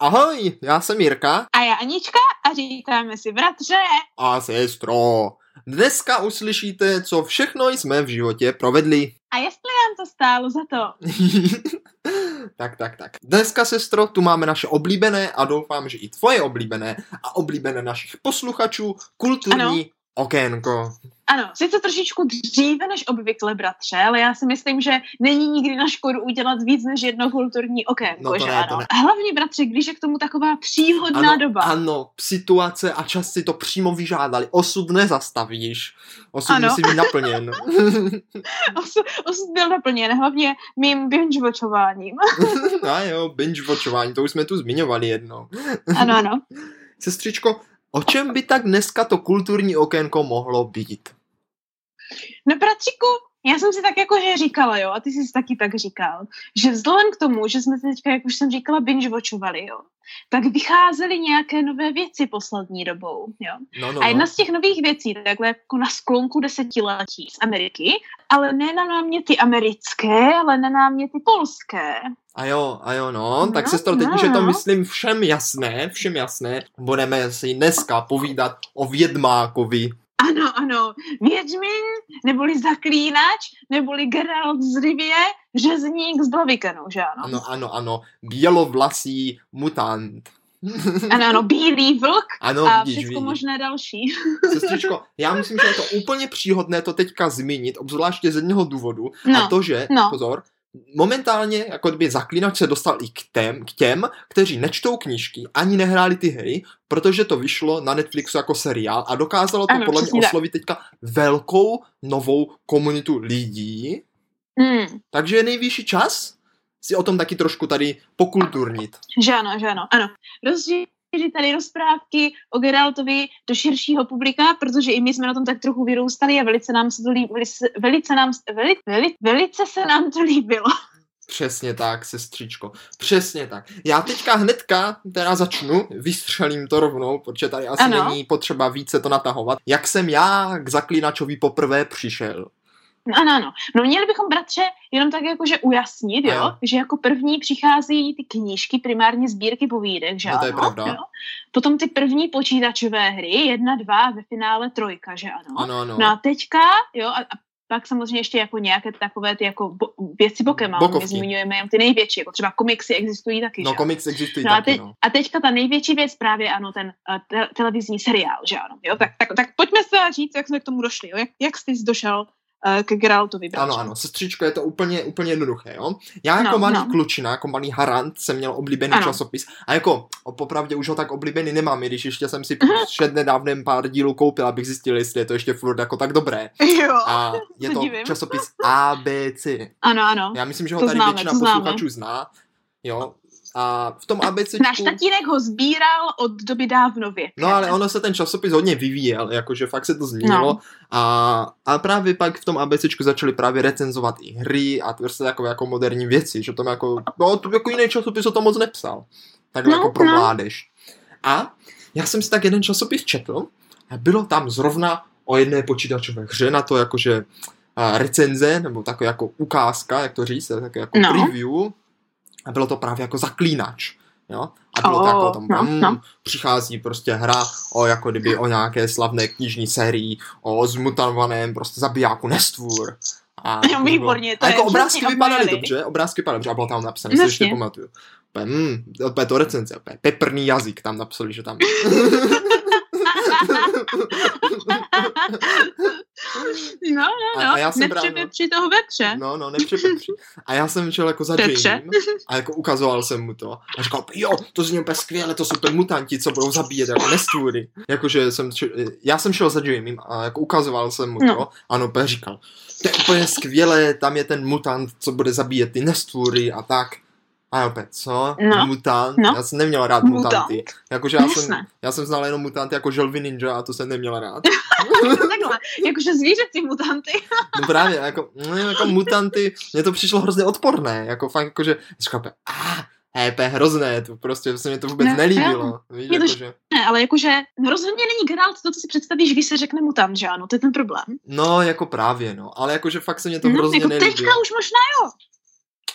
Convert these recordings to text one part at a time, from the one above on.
Ahoj, já jsem Jirka. A já Anička a říkáme si bratře. A sestro. Dneska uslyšíte, co všechno jsme v životě provedli. A jestli nám to stálo za to. tak, tak, tak. Dneska, sestro, tu máme naše oblíbené a doufám, že i tvoje oblíbené a oblíbené našich posluchačů kulturní ano. Okénko. Ano, sice trošičku dříve než obvykle, bratře, ale já si myslím, že není nikdy na škodu udělat víc než jedno kulturní okénko, no to že ne, ano? To ne. Hlavně, bratře, když je k tomu taková příhodná ano, doba. Ano, situace a čas si to přímo vyžádali. Osud nezastavíš. Osud ano. musí být naplněn. osud, osud byl naplněn, hlavně mým binge-watchováním. a jo, binge-watchování, to už jsme tu zmiňovali jednou. ano, ano. Sestřičko, o čem by tak dneska to kulturní okénko mohlo být? No bratříku, já jsem si tak jakože říkala, jo, a ty jsi taky tak říkal, že vzhledem k tomu, že jsme teďka, jak už jsem říkala, binge-watchovali, jo, tak vycházely nějaké nové věci poslední dobou, jo. No, no, a jedna no. z těch nových věcí, takhle jako na sklonku desetiletí z Ameriky, ale ne na námě ty americké, ale na námě ty polské. A jo, a jo, no, no tak se to teď no. už je to, myslím, všem jasné, všem jasné. Budeme si dneska povídat o Vědmákovi. Ano, ano, Vědmin, neboli Zaklínač, neboli Geralt z Rivie, řezník z Blavikanu, že ano? Ano, ano, ano, bělovlasý mutant. Ano, ano, bílý vlk ano, a vidíš, všechno vidíš. možné další. Sestřičko, já myslím, že je to úplně příhodné to teďka zmínit, obzvláště z jednoho důvodu, No, a to, že, no. pozor, momentálně jako kdyby zaklínač se dostal i k těm, k těm, kteří nečtou knížky, ani nehráli ty hry, protože to vyšlo na Netflixu jako seriál a dokázalo to Ano, podle mě oslovit teďka velkou novou komunitu lidí, Hmm, takže je nejvyšší čas si o tom taky trošku tady pokulturnit. že ano, že ano, ano. Rozšířit tady rozprávky o Geraltovi do širšího publika, protože i my jsme na tom tak trochu vyrůstali a velice nám se to líbilo, velice, velice, nám, veli, veli, velice se nám to líbilo. Přesně tak, sestřičko. Přesně tak. Já teďka hnedka teda začnu, vystřelím to rovnou, protože tady asi Ano. není potřeba více to natahovat. Jak jsem já k zaklínačovi poprvé přišel. No, ano, ano. No měli bychom, bratře, jenom tak jakože ujasnit, jo, Ano. že jako první přichází ty knížky, primárně sbírky povídek, že No, to je ano? pravda. Jo? Potom ty první počítačové hry, jedna, dva, a ve finále trojka, že ano? Ano, ano. No a teďka, jo, a, a pak samozřejmě ještě jako nějaké takové ty jako bo, věci bokem, ale my zmiňujeme jen ty největší, jako třeba komiksy existují taky, No, že? komiks existují No a, taky, teď, no. a teďka ta největší věc právě, ano, ten uh, te- televizní seriál, že ano, jo? Tak, tak, tak pojďme se říct, jak jsme k tomu došli, jo? Jak, jak jsi došel k Geraltovi, bratře? Ano, ano, sestřičko, je to úplně, úplně jednoduché, jo. Já jako No, malý no. klučina, jako malý harant jsem měl oblíbený Ano. časopis a jako popravdě už ho tak oblíbený nemám, i když ještě jsem si před nedávnem pár dílů koupil, abych zjistil, jestli je to ještě furt jako tak dobré. Jo, A je to divím. časopis ABC. ano, ano. Já myslím, že ho To tady známe, většina posluchačů zná. Jo. A v tom ABCčku... Náš tatínek ho sbíral od doby dávnově. No ale ono se ten časopis hodně vyvíjel, jakože fakt se to změnilo No. a, a právě pak v tom ABCčku začali právě recenzovat i hry a prostě takové jako moderní věci, že tam jako, no to jako jiný časopis o tom moc nepsal. Takhle No, jako pro no. mládež. A já jsem si tak jeden časopis četl a bylo tam zrovna o jedné počítačové hře na to jakože recenze, nebo takové jako ukázka, jak to říct, také jako No. preview a bylo to právě jako zaklínač. Jo? A bylo to Oh, jako tam, no, mm, no. přichází prostě hra o jako kdyby o nějaké slavné knižní sérii, o zmutovaném prostě zabijáku Nestvůr. A Jo, výborně, to a je jako obrázky vypadaly dobře, obrázky vypadaly dobře a bylo tam napsané, si ještě pamatuju. Úplně, mm, úplně to recenze, úplně peprný jazyk tam napsali, že tam no, A- no, no. a já jsem právě- Nepřipepři toho vepře. No, no, nepřepepři. A já jsem šel jako za. Jamiem a jako ukazoval jsem mu to. A říkal, jo, to zní úplně skvěle, to jsou úplně mutanti, co budou zabíjet jako nestvůry. Jakože jsem, šel- já jsem šel za Jamiem a jako ukazoval jsem mu to. No. Ano, úplně říkal, to je úplně skvělé, tam je ten mutant, co bude zabíjet ty nestvůry a tak. A opět, co? No. Mutant? No. Já jsem neměl rád Mutant. mutanty. Jakože já jsem, já jsem znal jenom mutanty jako želvy ninja a to jsem neměl rád. Takhle, jakože zvířecí mutanty. No právě, jako, no, jako mutanty, mně to přišlo hrozně odporné, jako fakt, jakože, říkal, a ah, to je hrozné, to prostě se mi to vůbec Ne, nelíbilo, víš, Je to jakože, Ne, ale jakože rozhodně není Geralt to, co si představíš, když se řekne mutant, že ano, to je ten problém. no, jako právě, no, ale jakože fakt se mě to No, hrozně jako nelíbilo. teďka už možná jo.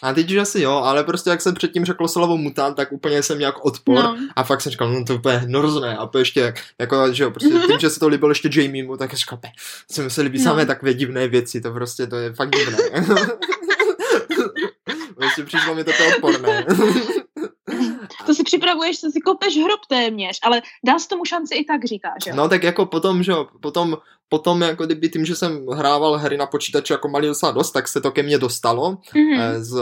A teď už asi jo, ale prostě jak jsem předtím řekl slovo mutant, tak úplně jsem nějak odpor No. a fakt jsem říkal, no to je úplně hrozné a to ještě, jako, že jo, prostě tím, že se to líbilo ještě Jamiemu, tak jsem říkal, pe, se mi se líbí No. samé takové divné věci, to prostě, to je fakt divné. prostě přišlo mi to odporné. To si připravuješ, co si kopeš hrob téměř, ale dal jsi tomu šanci i tak, říkáš, jo? No tak jako potom, že jo, potom, potom jako kdyby tím, že jsem hrával hry na počítači jako malý docela dost, tak se to ke mně dostalo Mhm. eh, z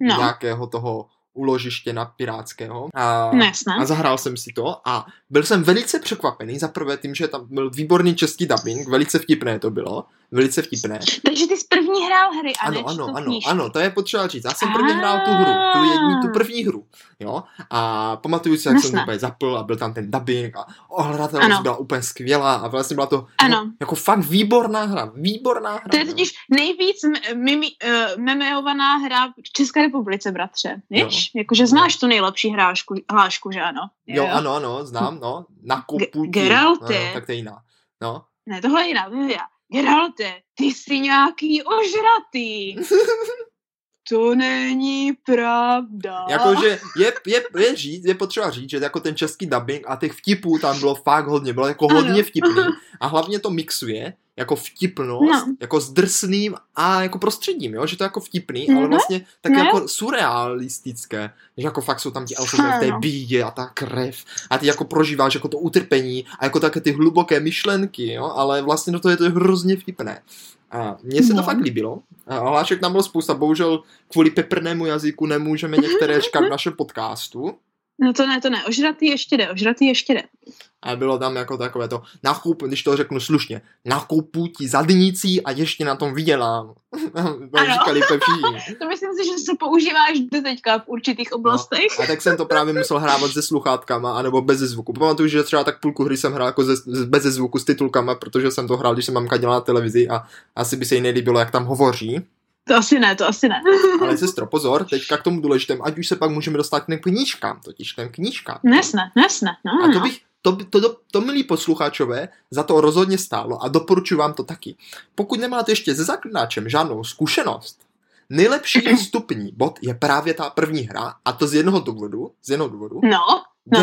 No. nějakého toho uložiště na pirátského. A, No jasné. a zahrál jsem si to a byl jsem velice překvapený, za prvé tím, že tam byl výborný český dubbing, velice vtipné to bylo, velice vtipné. Takže ty jsi první hrál hry a Ano, ano, ano, ano, to je potřeba říct. Já jsem první hrál tu hru, tu jednu, tu první hru, jo. A pamatuju si, jak jsem to Jasné. úplně zapl a byl tam ten dubbing a ohledatelnost byla úplně skvělá a vlastně byla to Ano. Jako, jako fakt výborná hra, výborná hra. To je jo. totiž nejvíc mimi, uh, memeovaná hra v České republice, bratře. Víš? Jakože znáš tu nejlepší hrášku, hlášku, že ano? Jo, ano, ano, znám, no. Na kopu. Ge- Geralte. No, tak to je jiná. No. Ne, tohle je jiná, to je jiná. Geralte, ty jsi nějaký ožratý. to není pravda. Jakože je, je, je, říct, je potřeba říct, že jako ten český dubbing a těch vtipů tam bylo fakt hodně, bylo jako hodně Ano. vtipný a hlavně to mixuje jako vtipnost, No. jako s drsným a jako prostředím, jo, že to je jako vtipný, ale Mhm. vlastně tak No. jako surrealistické, že jako fakt jsou tam ti elfové v té bídě a ta krev a ty jako prožíváš jako to utrpení a jako také ty hluboké myšlenky, jo, ale vlastně do toho je to hrozně vtipné. A mně se to No. fakt líbilo. A hlášek tam bylo spousta, bohužel kvůli peprnému jazyku nemůžeme některé říkat v našem podcastu. No to ne, to ne, ožratý ještě jde, ožratý ještě jde. A bylo tam jako takové to, nakup, když to řeknu slušně, nakupu ti zadnicí a ještě na tom vydělám. to říkali. To myslím si, že se používáš do teďka v určitých oblastech. A tak jsem to právě musel hrávat se sluchátkama, anebo bez zvuku. Pamatuju, že třeba tak půlku hry jsem hrál jako ze, bez zvuku s titulkama, protože jsem to hrál, když jsem mamka dělala na televizi a asi by se jí nelíbilo, jak tam hovoří. To asi ne, to asi ne. Ale sestro, pozor, teďka k tomu důležitému, ať už se pak můžeme dostat k těm knížkám, totiž k těm knížkám. Nesne, nesne, no, A to no. bych, to, by- to, to, to, milí posluchačové, za to rozhodně stálo a doporučuji vám to taky. Pokud nemáte ještě se zaklínačem žádnou zkušenost, nejlepší vstupní bod je právě ta první hra a to z jednoho důvodu, z jednoho důvodu, No, no,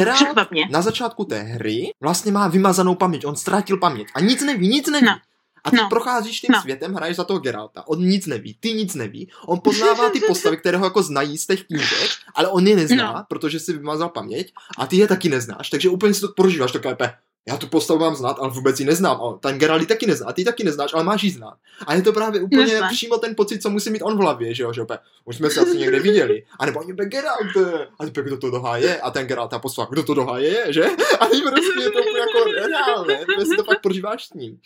mě. na začátku té hry vlastně má vymazanou paměť, on ztratil paměť a nic neví, nic neví. No. A ty No. procházíš tím No. světem, hraješ za toho Geralta, on nic neví, ty nic neví, on poznává ty postavy, které ho jako znají z těch knížek, ale on je nezná, No. protože si vymazal paměť a ty je taky neznáš, takže úplně si to prožíváš takhle, pe, já tu postavu mám znát, ale vůbec ji neznám, a ten Geralt taky nezná, a ty taky neznáš, ale máš ji znát. A je to právě úplně Jasné. přímo ten pocit, co musí mít on v hlavě, že jo, že opět, už jsme se asi někde viděli. A nebo ani Geralt, a ty kdo to dohá je, a ten Geralt ta postava, kdo to dohá je, že? A ty prostě je to jako reálné, protože si to fakt prožíváš s ním.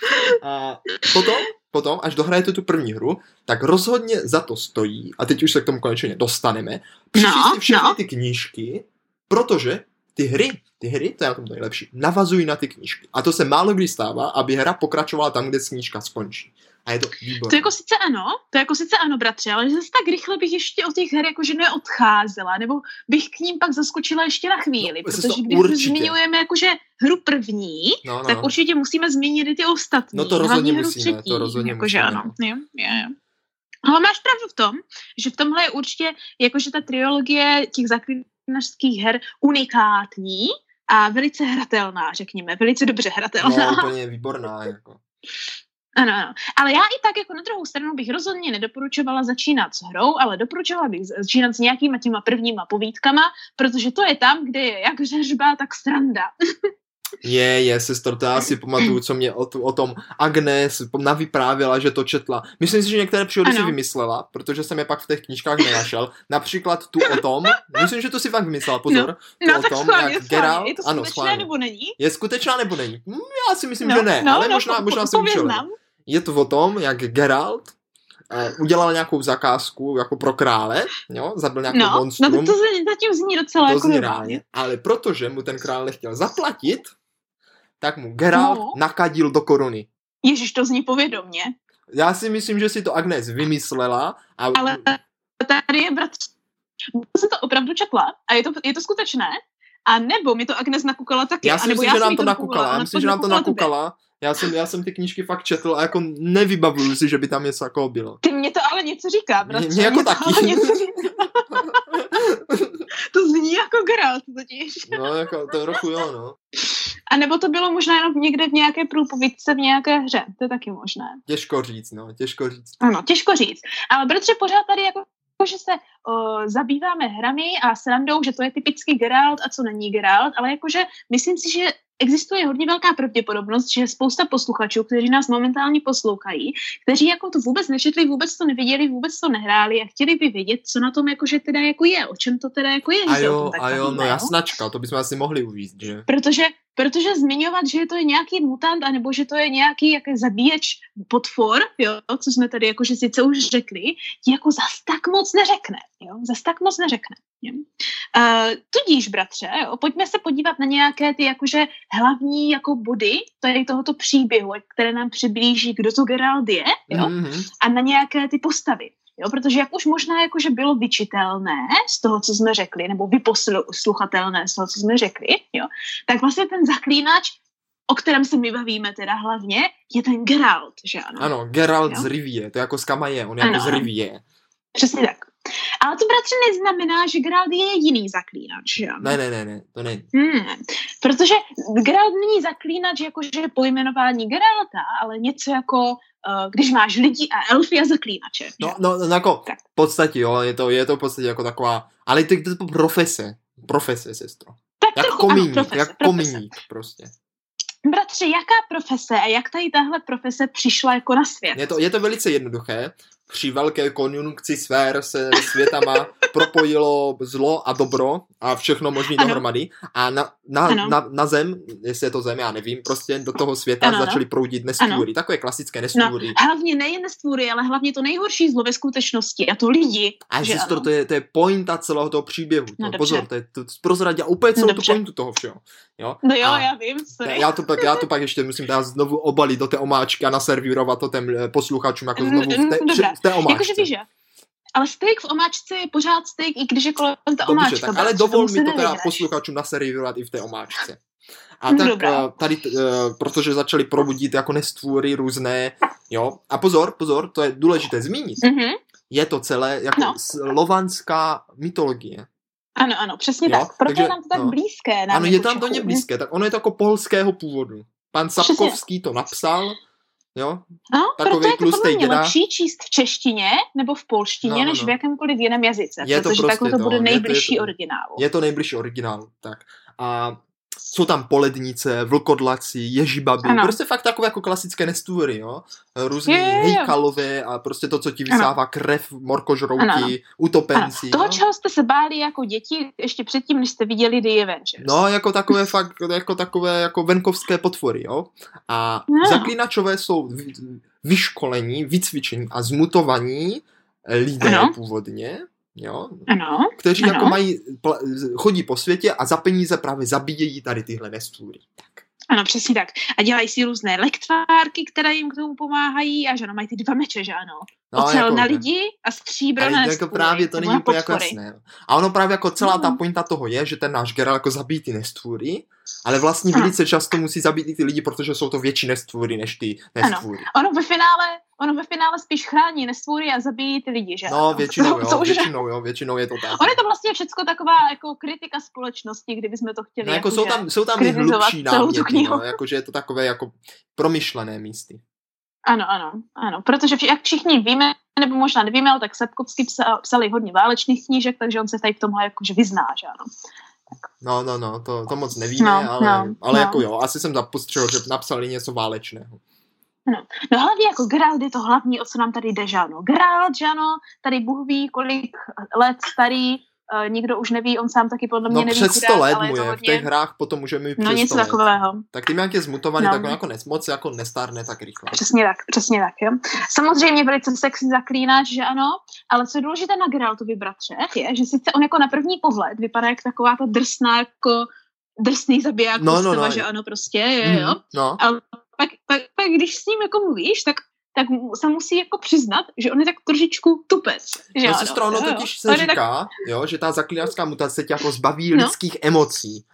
A potom, potom, až dohrajete tu první hru, tak rozhodně za to stojí, a teď už se k tomu konečně dostaneme, přečíst No, si všechny no. ty knížky, protože ty hry, ty hry, to je na tom to nejlepší, navazují na ty knížky. A to se málo kdy stává, aby hra pokračovala tam, kde knížka skončí. A je to výborné. To jako sice ano, to jako sice ano, bratře, ale zase tak rychle bych ještě od těch her jakože neodcházela, nebo bych k ním pak zaskočila ještě na chvíli, No, protože to když určitě. zmiňujeme jakože hru první, no, no, tak no. určitě musíme zmínit i ty ostatní. No to rozhodně hru musíme, to třetí, rozhodně jakože musíme. ano. Jo, jo, jo. Ale máš pravdu v tom, že v tomhle je určitě jakože ta trilogie těch zaklínačských her unikátní a velice hratelná, řekněme, velice dobře hratelná. no úplně výborná, jako. Ano, ano. Ale já i tak jako na druhou stranu bych rozhodně nedoporučovala začínat s hrou, ale doporučovala bych začínat s nějakýma těma prvníma povídkama, protože to je tam, kde je jak řežba, tak sranda. Je, je, sestro, to já si pamatuju, co mě o, tu, o tom Agnes navyprávěla, že to četla. Myslím si, že některé příhody si vymyslela, protože jsem je pak v těch knížkách nenašel. Například tu o tom, myslím, že to si fakt vymyslela, pozor. tu No o tom, schválně, jak schválně. Geralt, Je to ano, skutečné schválně. nebo není? Je skutečná nebo není? Hm, já si myslím, no, že ne, no, ale no, možná, po, možná po, jsem. Je to o tom, jak Geralt udělal nějakou zakázku jako pro krále, jo, zabil nějakou No, no monstrum. to, to zatím zní docela to jako zní reálně, ale protože mu ten král nechtěl zaplatit, tak mu Geralt No. nakadil do koruny. Ježiš, to zní povědomně. Já si myslím, že si to Agnes vymyslela a Ale tady je bratř. Já jsem to opravdu četla a je to, je to skutečné. A nebo mi to Agnes nakukala taky. já si myslím, že nám to nakukala. Já myslím, že nám to nakukala. Já jsem, já jsem ty knížky fakt četl a jako nevybavuju si, že by tam něco jako bylo. Ty mě to ale něco říká, bratře. Mě jako to taky. ale něco říká. to zní jako Geralt totiž. No, jako to trochu jo, no. A nebo to bylo možná jenom někde v nějaké průpovídce v nějaké hře. To je taky možné. Těžko říct, no, těžko říct. Ano, těžko říct. Ale bratře, pořád tady jako že se o, zabýváme hrami a srandou, že to je typický Geralt a co není Geralt, ale jakože myslím si, že existuje hodně velká pravděpodobnost, že spousta posluchačů, kteří nás momentálně poslouchají, kteří jako to vůbec nečetli, vůbec to neviděli, vůbec to nehráli a chtěli by vědět, co na tom jakože teda jako je, o čem to teda jako je. A jo, a jo, bavíme, no jasnačka, to bychom asi mohli uvíct, že? Protože, protože zmiňovat, že to je nějaký mutant, anebo že to je nějaký jaký zabíječ potvor, jo, co jsme tady jakože sice už řekli, ti jako zas tak moc neřekne, jo, zas tak moc neřekne. Jo. Uh, tudíž, bratře, jo, pojďme se podívat na nějaké ty jakože hlavní jako body tady tohoto příběhu, které nám přiblíží, kdo to Gerald je, jo, Mm-hmm. a na nějaké ty postavy. Jo, protože jak už možná jakože bylo vyčitelné z toho, co jsme řekli, nebo vyposluchatelné z toho, co jsme řekli, jo, tak vlastně ten zaklínač, o kterém se my bavíme teda hlavně, je ten Geralt, že ano? Ano, Geralt Jo. z Rivie, to je jako z Kamaje, on je jako Ano, z ano. Rivie. Přesně tak. Ale to bratře neznamená, že Geralt je jediný zaklínač, ano? Ne, ne, ne, ne, to není. Hmm, protože Geralt není zaklínač jakože pojmenování Geralta, ale něco jako, uh, když máš lidi a elfy a zaklínače. že No, jo? no, no jako, Tak. v podstatě, jo, je to, je to v podstatě jako taková, ale to je to profese, profese, sestro. tak Jak trochu, komíník, ano, profese, jak profese. komíník prostě. Bratře, jaká profese a jak tady tahle profese přišla jako na svět? Je to, je to velice jednoduché. Při velké konjunkci sfér se světama propojilo zlo a dobro a všechno možný Ano. dohromady. A na, na, Ano. na, na zem, jestli je to zem, já nevím, prostě do toho světa Ano, ano. začaly proudit nestvůry. Takové klasické No, nestvůry. hlavně nejen nestvůry, ale hlavně to nejhorší zlo ve skutečnosti a to lidi. A že sestro, ano. to je, to je pointa celého toho příběhu. To, No, dobře. pozor, to je to prozradě úplně celou tu Dobře. pointu toho všeho. Jo? No jo, A- já vím, sorry. Já to, pak, já to pak ještě musím teda znovu obalit do té omáčky a naservírovat to těm eh, posluchačům jako znovu v té, Mm, dobrá. V té omáčce. Jakože víš, že? Ale steak v omáčce je pořád steak, i když je kolem ta Dobře, omáčka. tak, ale dovol mi to teda posluchačům naservírovat i v té omáčce. A tak dobrá. eh, tady, eh, protože začali probudit jako nestvůry různé, jo. A pozor, pozor, to je důležité zmínit. Mhm. Je to celé jako No. slovanská mytologie. Ano, ano, přesně Jo, tak. Proto takže- je nám to tak no. blízké. Nám Ano, je tam to blízké, tak ono je to jako polského původu. Pan. Sapkovský to napsal, jo. No, Takovej proto je to podle mě děda. lepší číst v češtině nebo v polštině, No, no, než no. v jakémkoliv jiném jazyce, Je to protože prostě takhle to to, bude je to- je nejbližší to- originálu. Je to nejbližší originálu, tak. A jsou tam polednice, vlkodlaci, ježibaby, Ano. prostě fakt takové jako klasické nestvůry, jo. Různý Jo, jo, jo. hejkalové a prostě to, co ti vysává krev, morkožrouti, Ano, ano. utopenci. Toho, no. čeho jste se báli jako děti ještě předtím, než jste viděli The Avengers. No, jako takové fakt, jako takové jako venkovské potvory, jo. A No. zaklínačové jsou vy- vyškolení, vycvičení a zmutovaní lidé Ano. původně, jo, Ano, kteří Ano. jako mají, chodí po světě a za peníze právě zabíjejí tady tyhle nestvůry. Tak. ano, přesně tak. A dělají si různé lektvárky, které jim k tomu pomáhají a že ano, mají ty dva meče, že ano. No, Ocel jako- na lidi a stříbro ale na jako nestvůry, právě to nebo není na úplně jako jasné. no. A ono právě jako celá ta No. pointa toho je, že ten náš Geralt jako zabíjí ty nestvůry, ale vlastně Ano. velice často musí zabít i ty lidi, protože jsou to větší nestvůry než ty nestvůry. Ono ve finále, ono ve finále spíš chrání nestvůry a zabíjí ty lidi, že No, ano. většinou To- jo, to už- většinou jo, většinou je to tak. Ono je to vlastně všecko taková jako kritika společnosti, kdybychom to chtěli No, jako jsou jakože tam, jsou tam i hlubší celou tu náměty, knihu. no, jakože je to takové jako promyšlené místy. Ano, ano, ano, protože vši- jak všichni víme, nebo možná nevíme, ale tak Sapkovský psal, psali hodně válečných knížek, takže on se tady v tomhle jakože vyzná, že ano. No, no, no, to, to moc nevíme, No, ale, no, ale no. jako jo, asi jsem zapostřel, že napsali něco válečného. No hlavně jako Geralt je to hlavní, o co nám tady jde, že ano. Geralt, že ano, tady Bůh ví, kolik let starý, uh, nikdo už neví, on sám taky podle mě No neví. přes 100 chudák, let mu to je, v hodně- těch hrách potom může mít No něco 100 let. takového. Tak tím, jak je zmutovaný, No. tak on jako moc jako nestárne tak rychle. Přesně tak, přesně tak, jo. Samozřejmě velice sexy zaklínač, že ano, ale co je důležité na Geraltovi bratře, je, že sice on jako na první pohled vypadá jak taková ta drsná, jako drsný zabiják No, no, postava, no. že ano, prostě, je, jo. Mhm, No, Ale pak, pak, pak, když s ním jako mluvíš, tak tak mu- se musí jako přiznat, že on je tak trošičku tupec. Že no ano, sestro, ono totiž se On je tak- říká, jo, že ta zaklínačská mutace tě jako zbaví No. lidských emocí.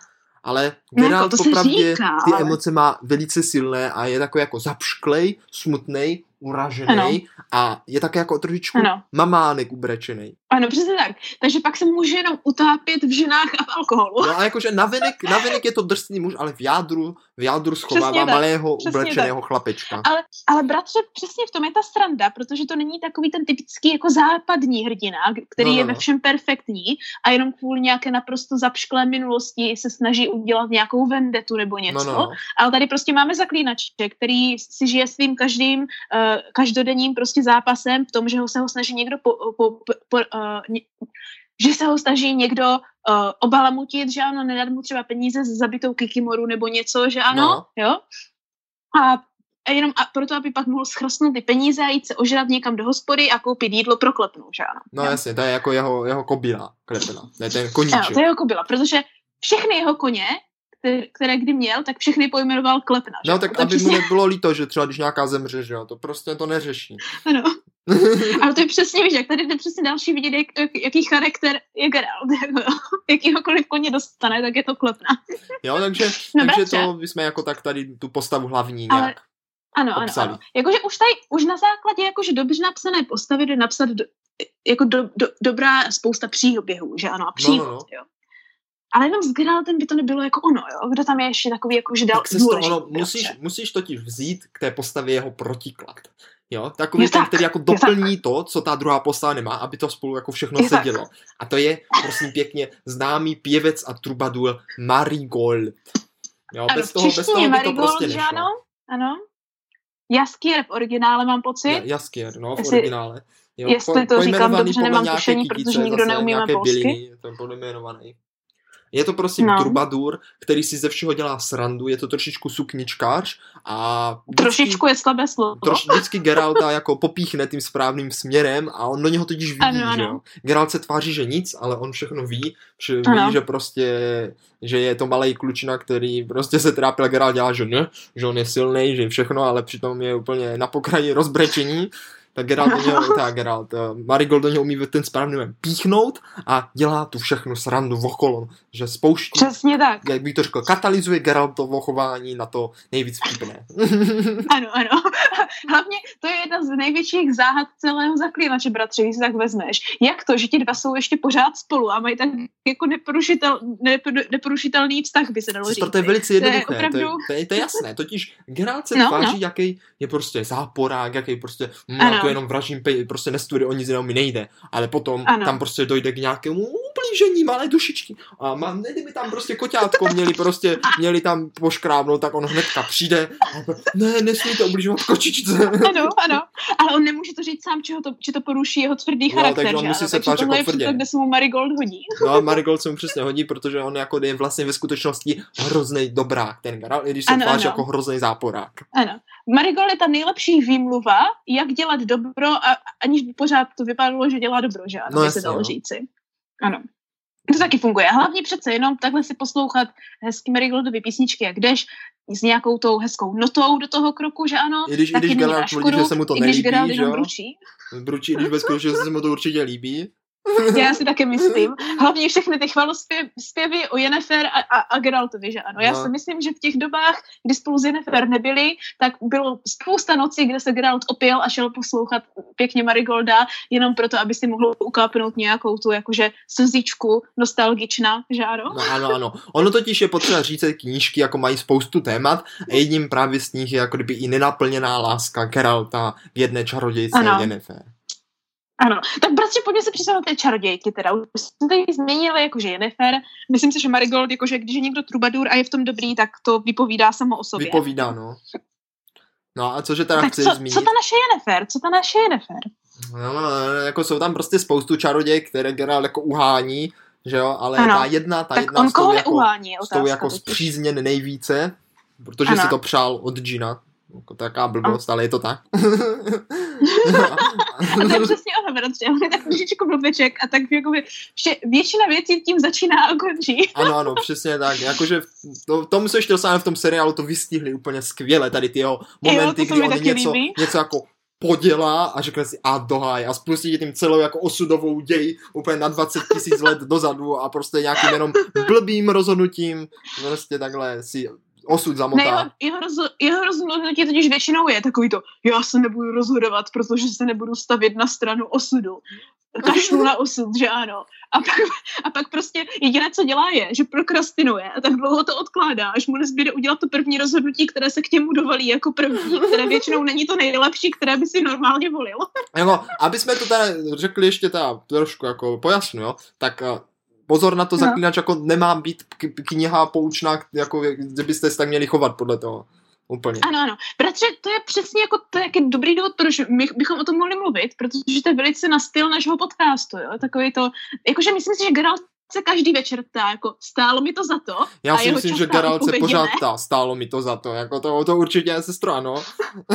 ale No, Geralt jako to se popravdě říká, ty ale- emoce má velice silné a je takový jako zapšklej, smutnej, uražený Ano. a je také jako trošičku Ano. mamánek ubrečený. Ano, přesně tak. Takže pak se může jenom utápět v ženách a v alkoholu. No a jakože navenek, navenek je to drsný muž, ale v jádru, v jádru schovává Přesně tak, malého přesně ublečeného chlapečka. Ale, ale bratře, přesně v tom je ta stranda, protože to není takový ten typický jako západní hrdina, který No, no, je ve no. všem perfektní a jenom kvůli nějaké naprosto zapšklé minulosti se snaží udělat nějakou vendetu nebo něco. No, no, no. Ale tady prostě máme zaklínače, který si žije svým každým uh, každodenním prostě zápasem v tom, že ho se ho snaží někdo po, po, po, po, ně, že se ho snaží někdo uh, obalamutit, že ano, nedat mu třeba peníze za zabitou kikimoru nebo něco, že ano, No. jo. A a jenom a proto, aby pak mohl schrstnout ty peníze a jít se ožrat někam do hospody a koupit jídlo pro klepnu, že ano. No Jo. jasně, to je jako jeho, jeho kobila, klepena. To je ten Ano, koníček. to je jako byla, protože všechny jeho koně, které, které kdy měl, tak všechny pojmenoval klepna. že No tak aby mu přesně, nebylo líto, že třeba když nějaká zemře, že jo, to prostě to neřeší. ano. Ale to je přesně, víš, jak tady jde přesně další vidět, jak, jak, jaký charakter je Geralt. Jako, jakýhokoliv koně dostane, tak je to klepna. Jo, takže, No, takže bratře. to bychom jako tak tady tu postavu hlavní Ale- nějak. Ano, ano, Popsali. ano. Jakože už tady, už na základě jakože dobře napsané postavy jde napsat do, jako do, do, dobrá spousta příběhů, že ano, a příhod, no, no. jo. Ale jenom s Geraltem by to nebylo jako ono, jo. Kdo tam je ještě takový jakože dal tak se důležitý, ono, musíš, musíš totiž vzít k té postavě jeho protiklad. Jo, takový Je ten, tak, který jako je doplní to, co ta druhá postava nemá, aby to spolu jako všechno Je tak. sedělo. A to je, prosím pěkně, známý pěvec a trubadur Marigold. Jo, Ano, bez toho, bez toho by to Marigold, prostě že nešlo. ano? Ano. Jaskier v originále mám pocit. Ja- Jaskier, no, v Jestli- originále. Jo, jestli to říkám dobře, podle nemám tušení, protože nikdo neumíme nějaké polsky. byliny, je to pojmenovaný. Je to prosím No. trubadur, který si ze všeho dělá srandu, je to trošičku sukničkář a vždycky- Trošičku je slabé slovo. Troš, vždycky Geralta jako popíchne tím správným směrem a on do něho totiž ví, Ano, že ano. jo. Geralt se tváří, že nic, ale on všechno ví, že ví, Ano. že prostě, že je to malý klučina, který prostě se trápil, Geralt dělá, že ne, že on je silný, že všechno, ale přitom je úplně na pokraji rozbrečení. Tak Geralt do něho, tak Geralt, eh, Marigold do něho umí ten správný moment píchnout a dělá tu všechnu srandu okolo, že spouští Přesně tak. jak bych to řekl, katalyzuje Geraltovo chování na to nejvíc vtipné. Ano, ano. Hlavně to je jedna z největších záhad celého zaklínače, bratře, když si tak vezmeš. Jak to, že ti dva jsou ještě pořád spolu a mají tak jako neporušitel, nepor- neporušitelný vztah, by se dalo říct. To je velice To je jednoduché, to je, opravdu- to je, to je jasné, totiž Geralt se No, tváří, no. jaký je prostě záporák, jaký prostě, hm, Jako jenom vražím, prostě nestuduje, o nic jiného mi nejde, ale potom Ano. tam prostě dojde k nějakému ublížení malé dušičky a má, kdyby tam prostě koťátko měli prostě, měli tam poškrábnout, tak on hnedka přijde a ne, nesmíte ubližovat kočičce. Ano, ano. Ale on nemůže to říct sám, že, ho to, že to poruší jeho tvrdý No, charakter. takže on musí ano? se takže tohle jako je tvrdě. kde se mu Marigold hodí. No a Marigold se mu přesně hodí, protože on jako je vlastně ve skutečnosti hrozný dobrák, ten Geralt, i když se Ano, tváří ano. jako hrozný záporák. Ano. Marigold je ta nejlepší výmluva, jak dělat dobro, a, aniž by pořád to vypadalo, že dělá dobro, že ano, No by se dalo no. říci. Ano. To taky funguje. Hlavně přece jenom takhle si poslouchat hezký Marigoldovy písničky, jak jdeš s nějakou tou hezkou notou do toho kroku, že ano, I když, i taky když Geralt tvrdí, že se mu to i když nelíbí, že jo? bručí. Bručí, když ve skutečnosti se mu to určitě líbí. Já si taky myslím. Hlavně všechny ty chvalospěvy o Jennifer a, a, a Geraltovi, že ano. Já No. si myslím, že v těch dobách, kdy spolu s Jennifer nebyli, tak bylo spousta nocí, kde se Geralt opil a šel poslouchat pěkně Marigolda, jenom proto, aby si mohl ukápnout nějakou tu jakože slzičku nostalgična, že ano? No ano, ano. Ono totiž je potřeba říct, že knížky jako mají spoustu témat a jedním právě z nich je jako kdyby i nenaplněná láska Geralta k jedné čarodějce Ano. Jennifer. Ano, tak bratře, pojďme se přesvědčit na té čarodějky teda. Už jsme tady změnili jakože Jennifer. Myslím si, že Marigold, jakože když je někdo trubadur a je v tom dobrý, tak to vypovídá samo o sobě. Vypovídá, no. No a cože teda tak chceš co, zmínit? co ta naše Jennifer? Co ta naše Jennifer? No, no, no, jako jsou tam prostě spoustu čarodějek, které Geralt jako uhání, že jo, ale Ano. ta jedna, ta tak jedna on s tou koho jako, neuhání, je s tou otázka. jako zpřízněn nejvíce, protože Ano. si to přál od Gina. Jako taká blbost, ale je to tak. A to je přesně ono, bratře. On je tak trošičku blbeček a tak jakoby vše, většina věcí tím začíná a končí. Ano, ano, přesně tak. Jakože v- to, tomu se ještě dosáhne v tom seriálu, to vystihli úplně skvěle, tady ty jeho momenty, to se kdy on něco, líbí. něco jako podělá a řekne si a dohaj a spustí ti tím celou jako osudovou děj úplně na 20 tisíc let dozadu a prostě nějakým jenom blbým rozhodnutím prostě takhle si osud zamotá. Ne, jeho, jeho, roz, jeho rozhodnutí totiž většinou je takový to, já se nebudu rozhodovat, protože se nebudu stavět na stranu osudu. Kašlu na osud, že ano. A pak, a pak prostě jediné, co dělá, je, že prokrastinuje a tak dlouho to odkládá, až mu nezbyde udělat to první rozhodnutí, které se k němu dovalí jako první, které většinou není to nejlepší, které by si normálně volil. Jako, aby jsme to tady řekli ještě ta trošku jako pojasnu, jo, tak eh, pozor na to, no. zaklínač jako nemá být kniha poučná, jako, byste se tak měli chovat podle toho. Úplně. Ano, ano. Bratře, to je přesně jako, to je dobrý důvod, proč my bychom o tom mohli mluvit, protože to je velice na styl našeho podcastu, jo? Takový to, jakože myslím si, že Geralt se každý večer ptá, jako stálo mi to za to. Já si myslím, že Geralt se pořád ptá, stálo mi to za to, jako to, to určitě je sestra, no.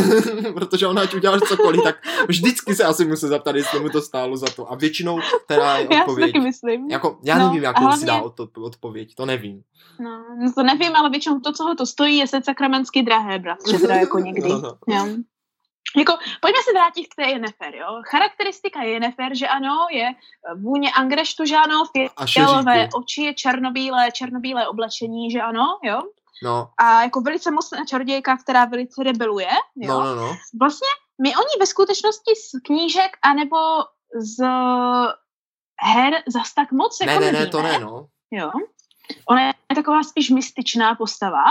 Protože ona ať udělá cokoliv, tak vždycky se asi musí zeptat, jestli mu to stálo za to. A většinou teda je odpověď. Já si taky myslím. Jako, já no, nevím, jakou hlavně... si dá odpověď, to nevím. No, no, to nevím, ale většinou to, co ho to stojí, je se sakramensky drahé, bratře, teda jako někdy. No, no. Jo. Jako, pojďme se vrátit k té Yennefer, jo. Charakteristika Yennefer, že ano, je vůně angreštu, že ano, fialové oči, je černobílé, černobílé oblečení, že ano, jo. No. A jako velice mocná čarodějka, která velice rebeluje, jo. No, no, no. Vlastně my o ní ve skutečnosti z knížek anebo z her zas tak moc ne, jako Ne, ne, ne, to ne, no. Jo. Ona je taková spíš mystičná postava,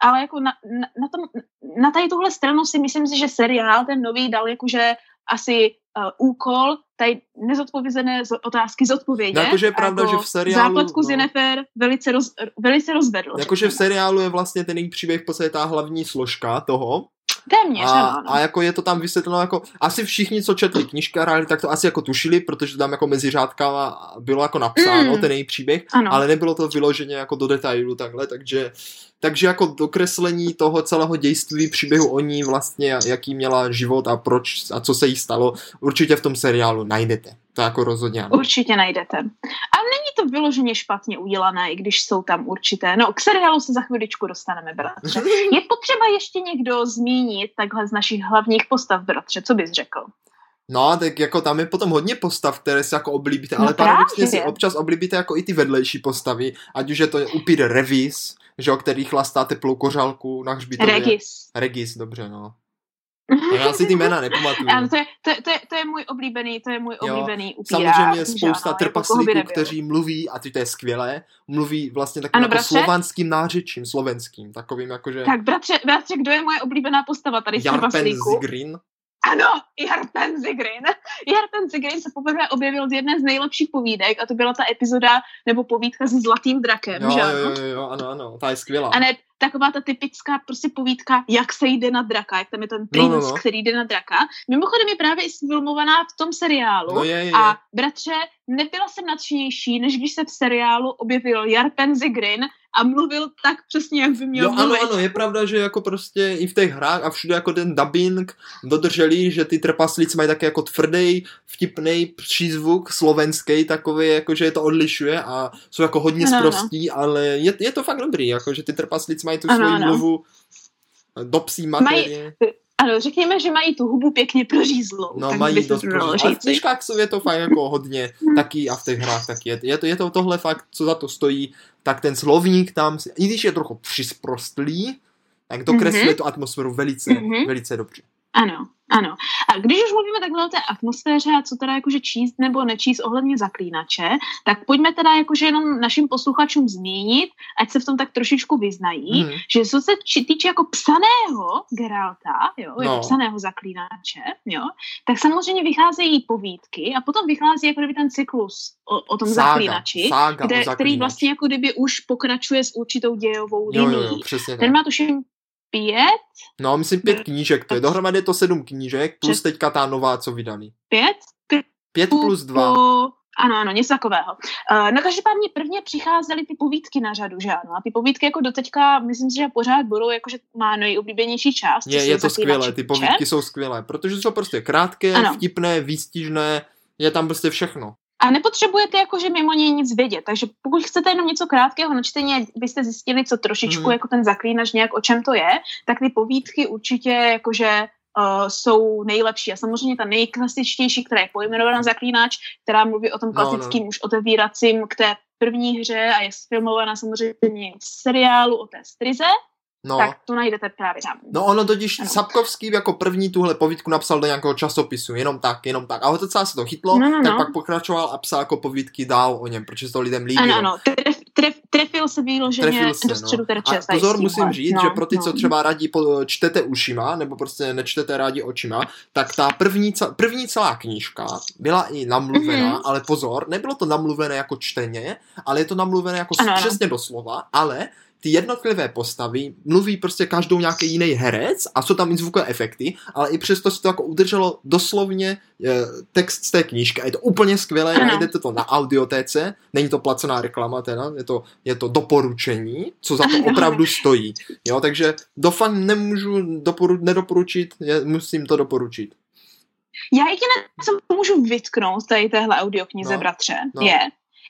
ale jako na, na, na, tom, na tady tuhle stranu si myslím si, že seriál ten nový dal jakože asi uh, úkol tady nezodpovězené otázky zodpovědět. No, jakože je pravda, jako že v seriálu... Základku no. Zinefer velice, roz, velice rozvedl. Jakože v seriálu je vlastně ten její příběh v podstatě ta hlavní složka toho, Téměř, a, ano. a jako je to tam vysvětleno jako, asi všichni, co četli knížky a hráli, tak to asi jako tušili, protože tam jako mezi řádkama bylo jako napsáno mm. ten její příběh, ano. ale nebylo to vyloženě jako do detailu takhle, takže takže jako dokreslení toho celého dějství příběhu o ní vlastně, jaký měla život a proč a co se jí stalo, určitě v tom seriálu najdete. To jako rozhodně ano. Určitě najdete. A není to vyloženě špatně udělané, i když jsou tam určité. No, k seriálu se za chviličku dostaneme, bratře. Je potřeba ještě někdo zmínit takhle z našich hlavních postav, bratře, co bys řekl? No, tak jako tam je potom hodně postav, které si jako oblíbíte, no ale paradoxně si občas oblíbíte jako i ty vedlejší postavy, ať už je to Upir Revis, že o který chlastá teplou kořálku na hřbitově. Regis. Regis, dobře, no. Já si ty jména nepamatuju. Ano, to, je, to, je, to, je, to je můj oblíbený, to je můj jo, oblíbený upírák. Samozřejmě je spousta ano, trpaslíků, jako kteří mluví, a ty to je skvělé, mluví vlastně takovým ano, jako slovanským nářečím, slovenským, takovým jakože... Tak bratře, bratře, kdo je moje oblíbená postava tady z Zigrin. Ano, Jarpen Zigrin. Jarpen Zigrin se poprvé objevil z jedné z nejlepších povídek a to byla ta epizoda nebo povídka se Zlatým drakem, jo, že ano? Jo, jo, jo, ano, ano, ta je skvělá. A ne, taková ta typická prostě povídka, jak se jde na draka, jak tam je ten princ, no, no, no. který jde na draka. Mimochodem je právě i filmovaná v tom seriálu. No je, je. A bratře, nebyla jsem nadšenější, než když se v seriálu objevil Jarpen Zigrin a mluvil tak přesně, jak by měl jo, mluvit. Ano, ano, je pravda, že jako prostě i v těch hrách a všude jako ten dubbing dodrželi, že ty trpaslíci mají také jako tvrdý, vtipný přízvuk slovenský, takový, jako že je to odlišuje a jsou jako hodně ano, sprostí, ano. ale je, je to fakt dobrý, jako že ty trpaslíci mají tu ano, svoji ano. mluvu do psí materie. Mají, ano, řekněme, že mají tu hubu pěkně prořízlou. No, tak mají dost prořízlou. Ale v knižkách je to fakt jako hodně taky a v těch hrách taky. Je, je, to, je to tohle fakt, co za to stojí, tak ten slovník tam, i když je trochu přisprostlý, tak dokresluje mm-hmm. tu atmosféru velice, mm-hmm. velice dobře. Ano, ano. A když už mluvíme takhle o té atmosféře a co teda jakože číst nebo nečíst ohledně zaklínače, tak pojďme teda jakože jenom našim posluchačům zmínit, ať se v tom tak trošičku vyznají, mm. že co se týče jako psaného Geralta, jo, no. jako psaného zaklínače, jo, tak samozřejmě vycházejí povídky a potom vychází jako kdyby ten cyklus o, o tom sága, zaklínači, sága kde, který vlastně jako kdyby už pokračuje s určitou dějovou linií. Ten má tuším pět. No, myslím pět knížek, to je dohromady to sedm knížek, plus teďka ta nová, co vydali. Pět? Pět plus dva. Ano, ano, něco takového. Uh, no každopádně prvně přicházely ty povídky na řadu, že ano? A ty povídky jako doteďka, myslím si, že pořád budou, jakože má nejoblíbenější část. Je, je to skvělé, ty povídky jsou skvělé, protože jsou prostě krátké, ano. vtipné, výstižné, je tam prostě všechno. A nepotřebujete jakože mimo něj nic vědět, takže pokud chcete jenom něco krátkého na čtení, byste zjistili, co trošičku mm. jako ten zaklínač nějak o čem to je, tak ty povídky určitě jakože uh, jsou nejlepší. A samozřejmě ta nejklasičtější, která je pojmenovaná Zaklínač, která mluví o tom klasickým no, no. už otevíracím k té první hře a je filmovaná samozřejmě v seriálu o té strize, No. Tak to najdete právě tam. No ono totiž ano. Sapkovský jako první tuhle povídku napsal do nějakého časopisu, jenom tak, jenom tak. A ho docela se to chytlo, no, no, tak no. pak pokračoval a psal jako povídky dál o něm, protože to lidem líbilo. Ano, ano, tref, tref, trefil se výloženě trefil se, do středu no. terče. A pozor, musím říct, no, že pro ty, no. co třeba rádi čtete ušima, nebo prostě nečtete rádi očima, tak ta první, první celá knížka byla i namluvená, mm-hmm. ale pozor, nebylo to namluvené jako čteně, ale je to namluvené jako ano, přesně ano. doslova, ale ty jednotlivé postavy mluví prostě každou nějaký jiný herec a jsou tam i zvukové efekty, ale i přesto se to jako udrželo doslovně e, text z té knížky a je to úplně skvělé, ano. najdete to na audiotéce, není to placená reklama teda, je to, je to doporučení, co za to opravdu stojí. Jo, takže dofan nemůžu doporu, nedoporučit, je, musím to doporučit. Já jediné, co můžu vytknout tady téhle audioknize, no, bratře, no. je,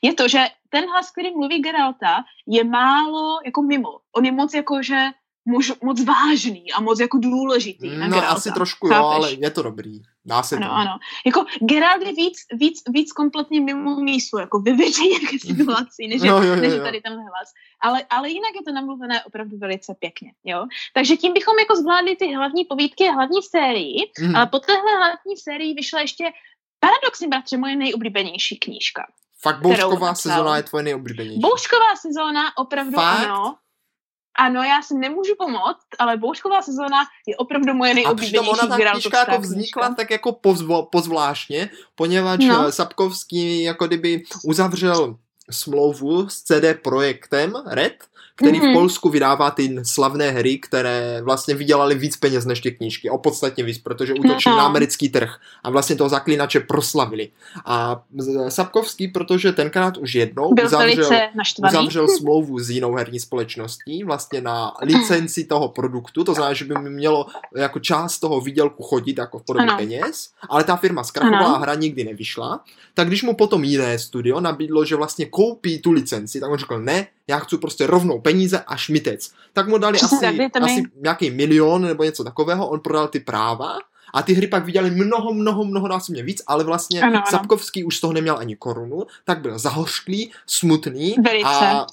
je to, že ten hlas, který mluví Geralta, je málo jako mimo. On je moc jako, že mož, moc vážný a moc jako důležitý. No Geralta. asi trošku Chápeš? jo, ale je to dobrý. Dá se ano, to. ano. Jako Geralt je víc, víc, víc kompletně mimo mísu, jako ve většině situací, než, no, jo, jo, než jo. tady tenhle hlas. Ale, ale jinak je to namluvené opravdu velice pěkně, jo. Takže tím bychom jako zvládli ty hlavní povídky a hlavní sérii, mm. ale po téhle hlavní sérii vyšla ještě paradoxně, bratře, moje nejoblíbenější knížka. Fakt boušková sezóna je tvoje nejoblíbenější. Boušková sezóna, opravdu Fakt? ano. Ano, já si nemůžu pomoct, ale boušková sezóna je opravdu moje nejoblíbenější. A přitom ona ta knížka jako vznikla knížka. tak jako pozvo, pozvláštně, poněvadž no. Sapkovský jako kdyby uzavřel smlouvu s CD Projektem Red, který mm-hmm. v mhm. Polsku vydává ty slavné hry, které vlastně vydělali víc peněz než ty knížky, o podstatně víc, protože útočí no. na americký trh a vlastně toho zaklínače proslavili. A Sapkovský, protože tenkrát už jednou Byl uzavřel, uzavřel smlouvu s jinou herní společností vlastně na licenci toho produktu, to znamená, že by mi mělo jako část toho výdělku chodit jako v podobě ano. peněz, ale ta firma zkrachovala a hra nikdy nevyšla, tak když mu potom jiné studio nabídlo, že vlastně koupí tu licenci, tak on řekl ne, já chci prostě rovnou peníze a šmitec. Tak mu dali asi, asi nějaký milion nebo něco takového, on prodal ty práva a ty hry pak viděli mnoho, mnoho, mnoho násobně víc, ale vlastně ano, ano. Sapkovský už z toho neměl ani korunu, tak byl zahořklý, smutný Velice. a e,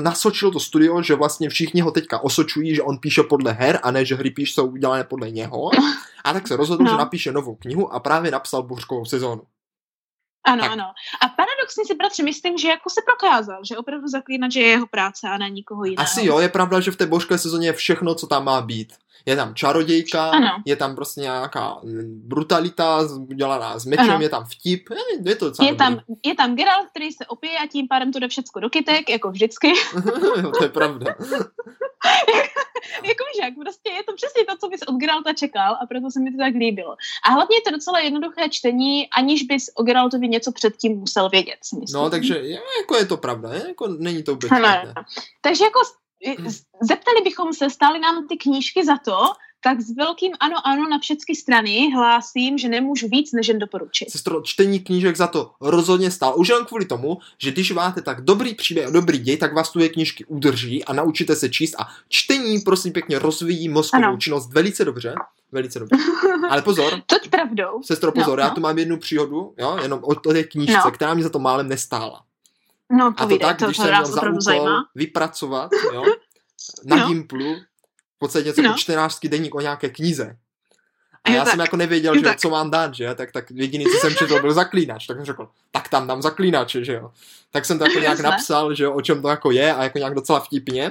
nasočil to studio, že vlastně všichni ho teďka osočují, že on píše podle her a ne, že hry píš jsou udělané podle něho. A tak se rozhodl, no. že napíše novou knihu a právě napsal Bouřkovou sezónu. Ano, tak. ano. A paradoxně si, bratře, myslím, že jako se prokázal, že opravdu zaklínač je jeho práce a ne nikoho jiného. Asi jo, je pravda, že v té božské sezóně je všechno, co tam má být. Je tam čarodějka, ano. je tam prostě nějaká brutalita udělaná s mečem, ano. je tam vtip, je, je to je tam, je tam Geralt, který se opije a tím pádem to jde všecko do kytek, jako vždycky. jo, to je pravda. jako jak prostě je to přesně to, co bys od Geralta čekal a proto se mi to tak líbilo. A hlavně je to docela jednoduché čtení, aniž bys o Geraltovi něco předtím musel vědět, myslím. No, takže je, jako je to pravda, je, jako není to vůbec Takže jako zeptali bychom se, stály nám ty knížky za to, tak s velkým ano, ano na všechny strany hlásím, že nemůžu víc než jen doporučit. Sestro, čtení knížek za to rozhodně stál. Už jen kvůli tomu, že když máte tak dobrý příběh a dobrý děj, tak vás tu knížky udrží a naučíte se číst a čtení prosím pěkně rozvíjí mozkovou ano. činnost velice dobře. Velice dobře. Ale pozor. Toť pravdou. Sestro, pozor, no, já no. tu mám jednu příhodu, jo, jenom o té knížce, no. která mi za to málem nestála. No, povídej, a to tak, to, když to jsem měl za úkol zajímá. vypracovat, jo, na no. Gimplu, v podstatě něco no. jako čtenářský deník o nějaké knize. A já tak. jsem jako nevěděl, že co mám dát, že? Tak, tak jediný, co jsem četl, byl zaklínač. Tak jsem řekl, tak tam dám zaklínače, že jo. Tak jsem to jako nějak napsal, že jo, o čem to jako je a jako nějak docela vtipně.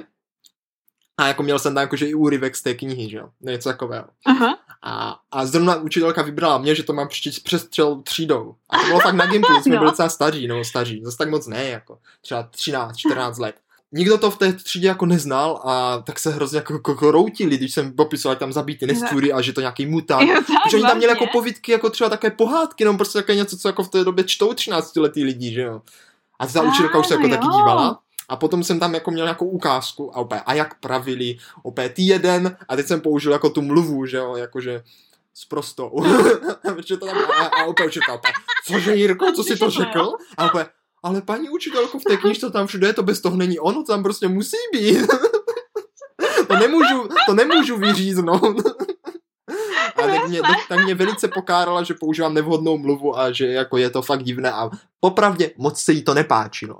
A jako měl jsem tam jakože i úryvek z té knihy, že jo, něco takového. Aha. A, a zrovna učitelka vybrala mě, že to mám přečíst přes třel třídou. A to bylo fakt na Gimplu, jsme no. byli docela staří, no staří, zase tak moc ne, jako třeba 13, 14 let nikdo to v té třídě jako neznal a tak se hrozně jako, jako routili, když jsem popisoval tam zabíty nestůry a že to nějaký mutant. Jo, tak, že oni tam měli jako povídky, jako třeba také pohádky, no prostě také něco, co jako v té době čtou 13 letý lidi, že jo. A ta učitelka už se jako jo. taky dívala. A potom jsem tam jako měl nějakou ukázku a opět, a jak pravili, opět jeden a teď jsem použil jako tu mluvu, že jo, jakože s prostou. to tam, a, a opět učitelka, cože Jirko, co jsi to řekl? A opět, ale paní učitelko, v té knižce tam všude je to bez toho není ono, tam prostě musí být. to nemůžu, to nemůžu vyříznout. a a tak mě, tak mě velice pokárala, že používám nevhodnou mluvu a že jako je to fakt divné a popravdě moc se jí to nepáčilo.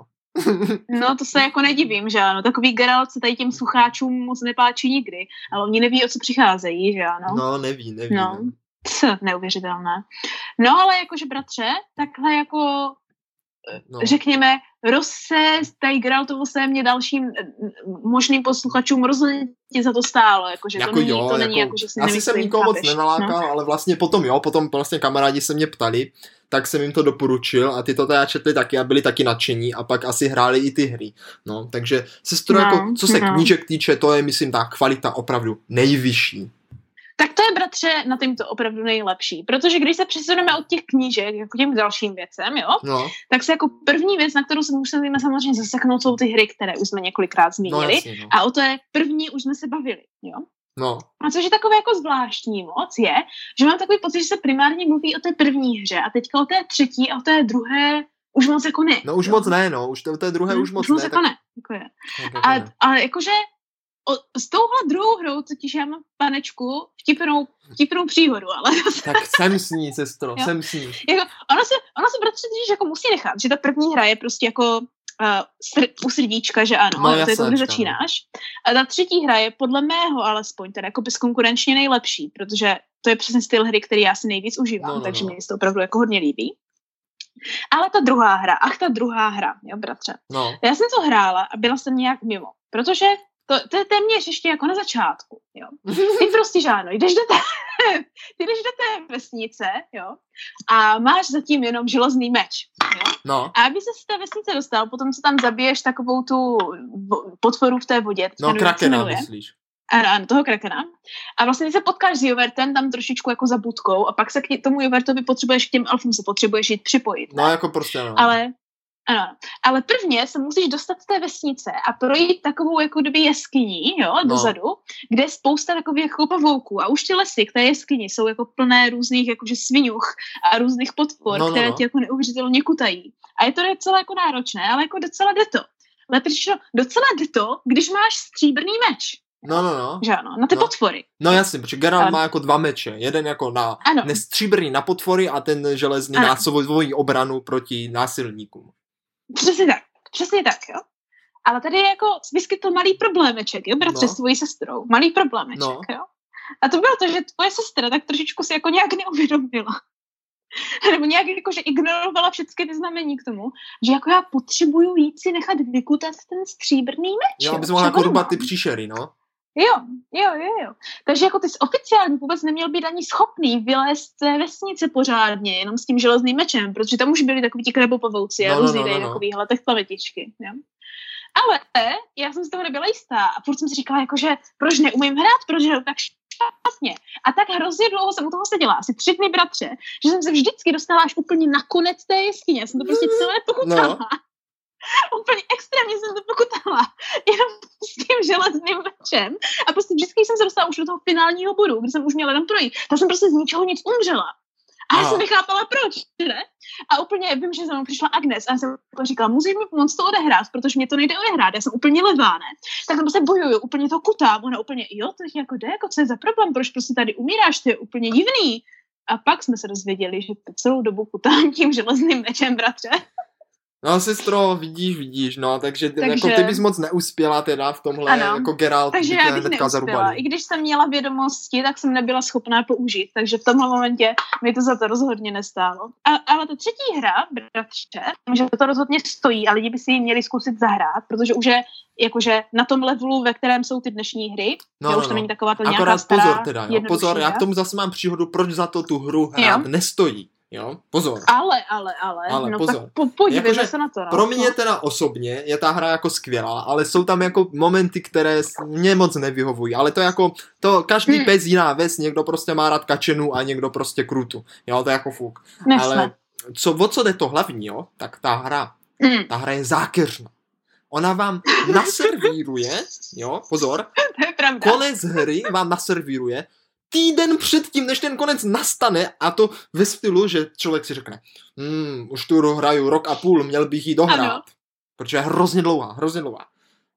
No to se jako nedivím, že ano. Takový Geralt se tady těm slucháčům moc nepáčí nikdy, ale oni neví, o co přicházejí, že ano. No, neví, neví. No. no. Pff, neuvěřitelné. No ale jakože bratře, takhle jako no. řekněme, rozsést tady se mě dalším možným posluchačům rozhodně za to stálo, jakože jako to, není, jo, to není jako, jako že si Asi jsem nikoho moc nenalákal, no. ale vlastně potom jo, potom vlastně kamarádi se mě ptali, tak jsem jim to doporučil a ty to teda četli taky a byli taky nadšení a pak asi hráli i ty hry. No, takže sestro, no, jako, co se no. knížek týče, to je, myslím, ta kvalita opravdu nejvyšší. Tak to je, bratře, na tím to opravdu nejlepší. Protože když se přesuneme od těch knížek jako těm dalším věcem, jo, no. tak se jako první věc, na kterou se musíme samozřejmě zaseknout, jsou ty hry, které už jsme několikrát zmínili. No, jasně, no. A o to je první už jsme se bavili. Jo. No. A což je takové jako zvláštní moc je, že mám takový pocit, že se primárně mluví o té první hře a teďka o té třetí a o té druhé už moc jako ne. No už jo? moc ne, no, už to, té druhé hmm, už moc už moc ne. Jako tak... ne, jako je. Tak, a, a jakože o, s touhle druhou hrou totiž já mám, panečku, vtipnou, vtipnou příhodu, ale... tak jsem s ní, sestro, jo. jsem s ní. Jako, ono se, ono se bratře totiž jako musí nechat, že ta první hra je prostě jako uh, sr- u srdíčka, že ano, no, to je to, když začínáš. A ta třetí hra je podle mého alespoň teda jako bezkonkurenčně nejlepší, protože to je přesně styl hry, který já si nejvíc užívám, no, no, takže no. mě se to opravdu jako hodně líbí. Ale ta druhá hra, ach ta druhá hra, jo bratře. No. Já jsem to hrála a byla jsem nějak mimo, protože to, to je téměř ještě jako na začátku, jo. Ty prostě žádno, jdeš do té, ty jdeš do té vesnice, jo, a máš zatím jenom železný meč, jo. No. A aby se z té vesnice dostal, potom se tam zabiješ takovou tu potvoru v té vodě. No, krakena, myslíš. Ano, ano, toho krakena. A vlastně se potkáš s Jovertem tam trošičku jako za budkou a pak se k tomu Jovertovi potřebuješ k těm elfům se potřebuješ jít připojit. No, jako prostě ano. Ale ano, ale prvně se musíš dostat z té vesnice a projít takovou jako kdyby jeskyní, jo, no. dozadu, kde je spousta takových jako pavouků a už ty lesy k té jeskyni jsou jako plné různých jakože svinuch a různých podpor, no, no, které no. tě jako neuvěřitelně kutají. A je to docela jako náročné, ale jako docela jde to. Ale docela jde to, když máš stříbrný meč. No, no, no. Že ano, na ty no. potvory. No jasně, protože Geralt má jako dva meče. Jeden jako na ano. nestříbrný na potvory a ten železný ano. na svoji obranu proti násilníkům. Přesně tak, přesně tak, jo. Ale tady je jako vyskytl malý problémeček, jo, bratře, no. s tvojí sestrou. Malý problémeček, no. jo. A to bylo to, že tvoje sestra tak trošičku si jako nějak neuvědomila. Nebo nějak jako, že ignorovala všechny ty znamení k tomu, že jako já potřebuju jít si nechat vykutat ten stříbrný meč. Jo, abys mohla jako rubat ty příšery, no. Jo, jo, jo, jo. Takže jako ty jsi oficiálně vůbec neměl být ani schopný vylézt z té vesnice pořádně, jenom s tím železným mečem, protože tam už byli takový ti krebopovouci a no, různý no, no, no. takovýhle těch plavetičky. Jo? Ale já jsem si toho nebyla jistá a furt jsem si říkala, jako, že proč neumím hrát, proč hraju tak špatně. A tak hrozně dlouho jsem u toho seděla, asi tři dny bratře, že jsem se vždycky dostala až úplně na konec té jeskyně. Já jsem to prostě celé pokutala. No. úplně extrémně jsem to pokutala, jenom s tím železným mečem a prostě vždycky jsem se dostala už do toho finálního bodu, kdy jsem už měla jenom projít, tak jsem prostě z ničeho nic umřela. A já jsem nechápala, proč, ne? A úplně vím, že za mnou přišla Agnes a já jsem říkala, musím mi pomoct to odehrát, protože mě to nejde odehrát, já jsem úplně levá, ne? Tak tam prostě bojuju, úplně to kutám, ona úplně, jo, to je jako jde, jako co je za problém, proč prostě tady umíráš, to je úplně divný. A pak jsme se dozvěděli, že celou dobu kutám tím železným mečem, bratře. No sestro, vidíš, vidíš, no, takže, takže... Jako ty bys moc neuspěla teda v tomhle, ano. jako Geralt takže já bych neuspěla. I když jsem měla vědomosti, tak jsem nebyla schopná použít, takže v tomhle momentě mi to za to rozhodně nestálo. A, ale ta třetí hra, bratře, že to rozhodně stojí a lidi by si ji měli zkusit zahrát, protože už je jakože na tom levelu, ve kterém jsou ty dnešní hry, no, no, už to no. není taková ta nějaká Akorát pozor teda, jo, pozor, já k tomu zase mám příhodu, proč za to tu hru hrát jo. nestojí. Jo, pozor. Ale, ale, ale, ale no pozor. tak po, podívejme jako, se na to. No. Pro mě teda osobně je ta hra jako skvělá, ale jsou tam jako momenty, které mě moc nevyhovují, ale to jako, to každý hmm. pes jiná ves, někdo prostě má rád kačenu a někdo prostě krutu, jo, to je jako fuk. Nesme. Ale co, o co jde to hlavní, jo, tak ta hra, hmm. ta hra je zákeřná. Ona vám naservíruje, jo, pozor, to je pravda. konec hry vám naservíruje týden předtím, než ten konec nastane a to ve stylu, že člověk si řekne, hmm, už tu hraju rok a půl, měl bych ji dohrát. Ano. Protože je hrozně dlouhá, hrozně dlouhá.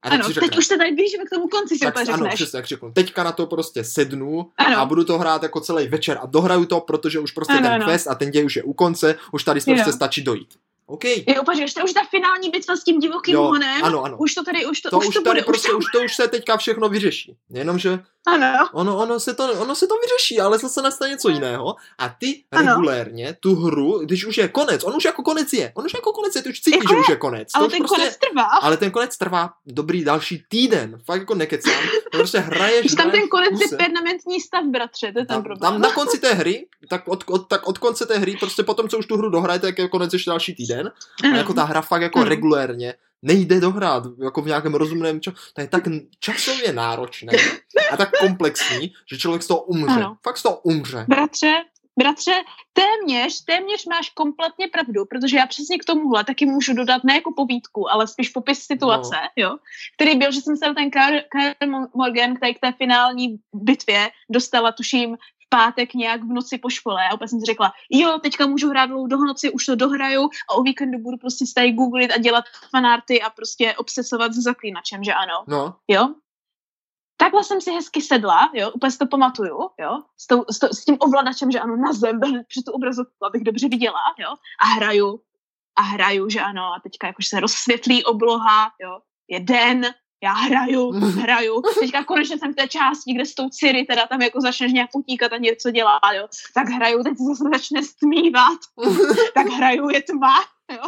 A ano, si teď řekne, už se tady blížíme k tomu konci, si tak, úplně ano, řekneš. přesně, jak řeknu. Teďka na to prostě sednu Ano. a budu to hrát jako celý večer a dohraju to, protože už prostě Ano, ten ano. quest a ten děj už je u konce, už tady Jo. prostě stačí dojít. OK. Jo, úplně, že to je už ta finální bitva s tím divokým Jo, honem. ano, ano. Už to tady, už to, To už to tady bude, prostě, už to už se teďka všechno vyřeší. Jenomže Ano, ono, ono, se to, ono se to vyřeší, ale zase nastane něco jiného a ty Ano. regulérně tu hru, když už je konec, on už jako konec je, on už jako konec je, ty už cítíš, Jako že už je konec. To ale už ten prostě, konec trvá. ale ten konec trvá dobrý další týden, fakt jako nekecám, to prostě hraješ, Že tam ten hraješ konec je kuse. permanentní stav, bratře, to je ten tam, problém. tam na konci té hry, tak od, od, tak od konce té hry, prostě potom, co už tu hru dohrajete, tak je konec ještě další týden. A jako ta hra fakt jako Ano. regulérně nejde dohrát jako v nějakém rozumném času. To je tak časově náročné a tak komplexní, že člověk z toho umře. Ano. Fakt z toho umře. Bratře, bratře, téměř, téměř máš kompletně pravdu, protože já přesně k tomuhle taky můžu dodat ne jako povídku, ale spíš popis situace, no. jo, který byl, že jsem se ten Kyle Morgan, k té finální bitvě dostala, tuším, pátek nějak v noci po škole. A opět jsem si řekla, jo, teďka můžu hrát dlouho do noci, už to dohraju a o víkendu budu prostě tady googlit a dělat fanarty a prostě obsesovat s zaklínačem, že ano? No, jo. Takhle jsem si hezky sedla, jo, úplně si to pamatuju, jo, s, tou, s, to, s tím ovladačem, že ano, na zem, při tu obrazovku, abych dobře viděla, jo, a hraju, a hraju, že ano, a teďka jakož se rozsvětlí obloha, jo, je den, já hraju, hraju, teďka konečně jsem v té části, kde s tou Ciri teda tam jako začneš nějak utíkat a něco dělá, jo, tak hraju, teď se zase začne stmívat, tak hraju, je tma, jo,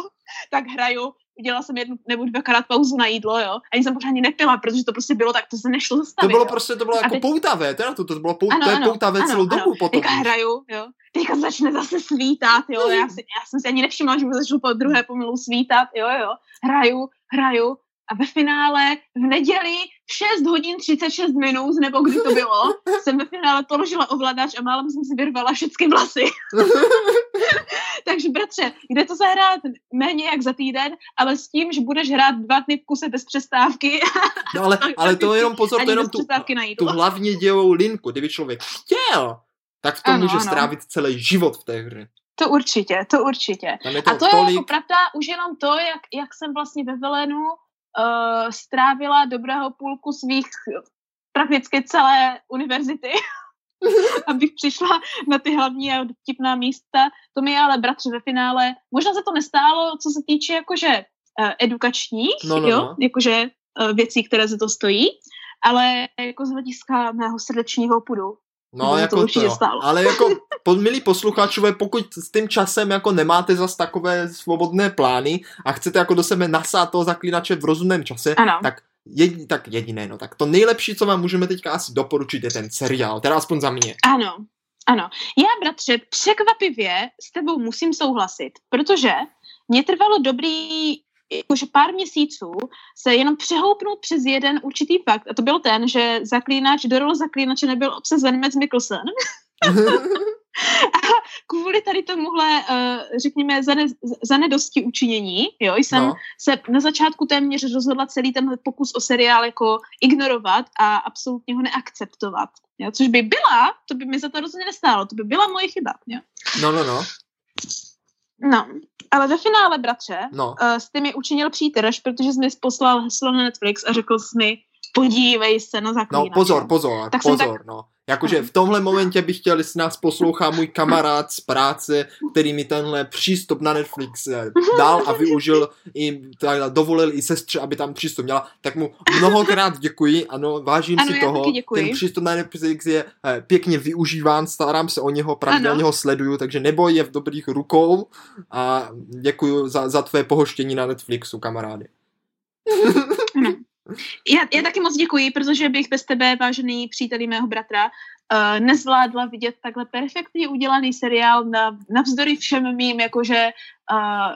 tak hraju, udělala jsem jednu nebo dvakrát pauzu na jídlo, jo, ani jsem pořádně nepila, protože to prostě bylo tak, to se nešlo to zastavit, bylo jo. prostě, to bylo A jako teď- poutavé, teda to, to bylo pou, Ano, to je ano, poutavé ano, celou ano. dobu potom. Teďka hraju, jo. Teďka začne zase svítat, jo. Já, si, já jsem si ani nevšimla, že by začalo po druhé pomalu svítat, jo, jo. Hraju, hraju a ve finále v neděli v 6 hodin 36 minut, nebo kdy to bylo, jsem ve finále položila ovladač a málem jsem si vyrvala všechny vlasy. Takže bratře, jde to zahrát méně jak za týden, ale s tím, že budeš hrát dva dny v kuse bez přestávky No ale, ale to jenom pozor, to jenom tu, tu hlavně dějovou linku, kdyby člověk chtěl, tak v tom Ano, může ano. strávit celý život v té hře. To určitě, to určitě. Je to, A to je tolik, jako pravda už jenom to, jak, jak jsem vlastně ve Velenu uh, strávila dobrého půlku svých prakticky celé univerzity, abych přišla na ty hlavní a vtipná místa. To mi ale bratře ve finále, možná se to nestálo, co se týče jakože uh, edukačních, No, no, jo, no. jakože uh, věcí, které za to stojí, ale jako z hlediska mého srdečního pudu. No, to jako to, jo. stálo. Ale jako, milí posluchačové, pokud s tím časem jako nemáte zas takové svobodné plány a chcete jako do sebe nasát toho zaklínače v rozumném čase, Ano. tak, jedi, tak jediné, no, tak to nejlepší, co vám můžeme teďka asi doporučit, je ten seriál, teda aspoň za mě. Ano, ano. Já, bratře, překvapivě s tebou musím souhlasit, protože mě trvalo dobrý jakože pár měsíců se jenom přehoupnout přes jeden určitý fakt, a to byl ten, že zaklínač, do role zaklínače nebyl obsazen Mads Mikkelsen. A kvůli tady tomuhle, uh, řekněme, zane, zanedosti učinění, jo, jsem No, se na začátku téměř rozhodla celý tenhle pokus o seriál jako ignorovat a absolutně ho neakceptovat. Jo? Což by byla, to by mi za to rozhodně nestálo, to by byla moje chyba. Jo? no, no, no, No, ale ve finále, bratře, no. uh, s tím mi učinil přítrž, protože jsi mi poslal heslo na Netflix a řekl jsi mi, podívej se na No zaklínače. pozor, pozor, Tak pozor, no. Jakože v tomhle momentě bych chtěl, jestli nás poslouchá můj kamarád z práce, který mi tenhle přístup na Netflix eh, dal a využil i, teda dovolil i sestře, aby tam přístup měla, tak mu mnohokrát děkuji, ano, vážím Ano, si toho, ten přístup na Netflix je eh, pěkně využíván, starám se o něho, pravidelně ho sleduju, takže neboj je v dobrých rukou a děkuji za, za tvé pohoštění na Netflixu, kamarády. Já, já taky moc děkuji, protože bych bez tebe, vážený příteli mého bratra, uh, nezvládla vidět takhle perfektně udělaný seriál na, navzdory všem mým, jakože, uh,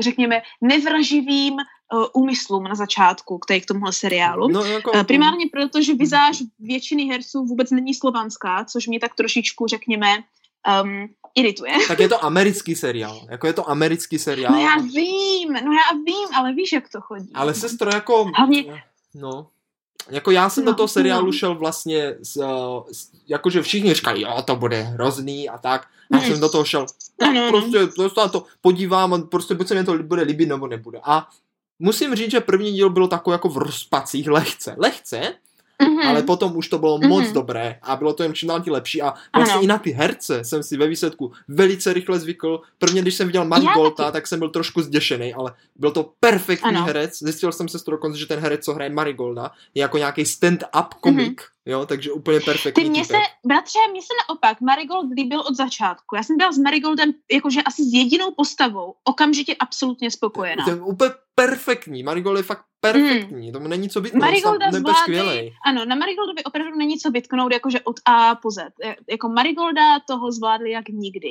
řekněme, nevraživým uh, úmyslům na začátku k, k tomuhle seriálu. No, jako, Uh, primárně proto, že vizáž většiny herců vůbec není slovanská, což mě tak trošičku, řekněme, um, irituje. Tak je to americký seriál. Jako je to americký seriál. No já vím, no já vím, ale víš, jak to chodí. Ale sestro, jako... Hlavně- No. Jako já jsem no, No, do toho seriálu no. šel vlastně, s, uh, s, jakože všichni říkají, jo, to bude hrozný a tak. Já jsem do toho šel, tak Ano, ano. prostě to, se na to podívám a prostě buď se mě to bude líbit, nebo nebude. A musím říct, že první díl bylo takový jako v rozpacích, lehce, lehce, Mhm. ale potom už to bylo moc Mhm. dobré a bylo to jen čím dál tím lepší a vlastně Ano. i na ty herce jsem si ve výsledku velice rychle zvykl. Prvně, když jsem viděl Marigolta, tak jsem byl trošku zděšený, ale byl to perfektní Ano. herec. Zjistil jsem se z toho dokonce, že ten herec, co hraje Marigolda, je jako nějaký stand-up komik, jo, takže úplně perfektní. Ty mně se, bratře, mně se naopak Marigold líbil od začátku. Já jsem byla s Marigoldem jakože asi s jedinou postavou okamžitě absolutně spokojená. To je úplně perfektní. Marigold je fakt perfektní. Tomu není co být. Marigolda zvládli, skvělej. ano, na Marigoldovi opravdu není co vytknout jakože od A po Z. E, Jako Marigolda toho zvládli jak nikdy.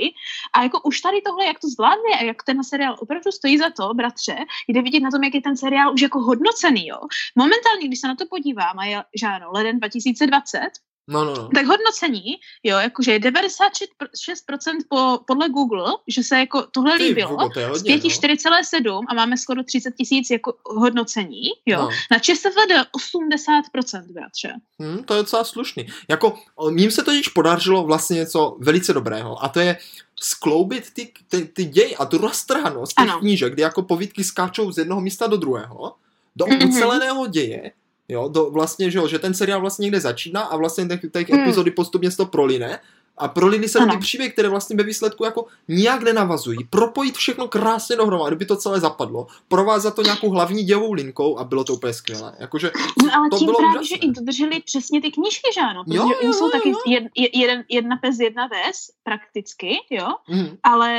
A jako už tady tohle, jak to zvládli a jak ten seriál opravdu stojí za to, bratře, jde vidět na tom, jak je ten seriál už jako hodnocený, jo. Momentálně, když se na to podívám, a je, že ano, leden 2020, No, no, no. tak hodnocení, jo, jakože je 96% po, podle Google, že se jako tohle Ty, líbilo, Hugo, to je z hodně, 5 no. 4,7 a máme skoro 30 tisíc jako hodnocení, jo. No. Na ČSFD 80%, bratře. Hmm, to je docela slušný. Jako, mým se totiž podařilo vlastně něco velice dobrého a to je skloubit ty, ty, ty děj a tu roztrhanost těch Ano. knížek, kdy jako povídky skáčou z jednoho místa do druhého, do Mhm. uceleného děje, jo, do vlastně, že, jo, že ten seriál vlastně někde začíná a vlastně těch, těch Mm. epizody postupně se to proline a proliny se ty příběhy, které vlastně ve výsledku jako nijak nenavazují. Propojit všechno krásně dohromady, aby to celé zapadlo. Provázat to nějakou hlavní dějovou linkou a bylo to úplně skvělé. Jakože No ale to tím bylo právě, úžasné. že i dodrželi přesně ty knížky, že ano? Protože Jo, jo, oni jsou jo, taky jo. jed, je- jeden, jedna pes, jedna ves, prakticky, jo? mhm. ale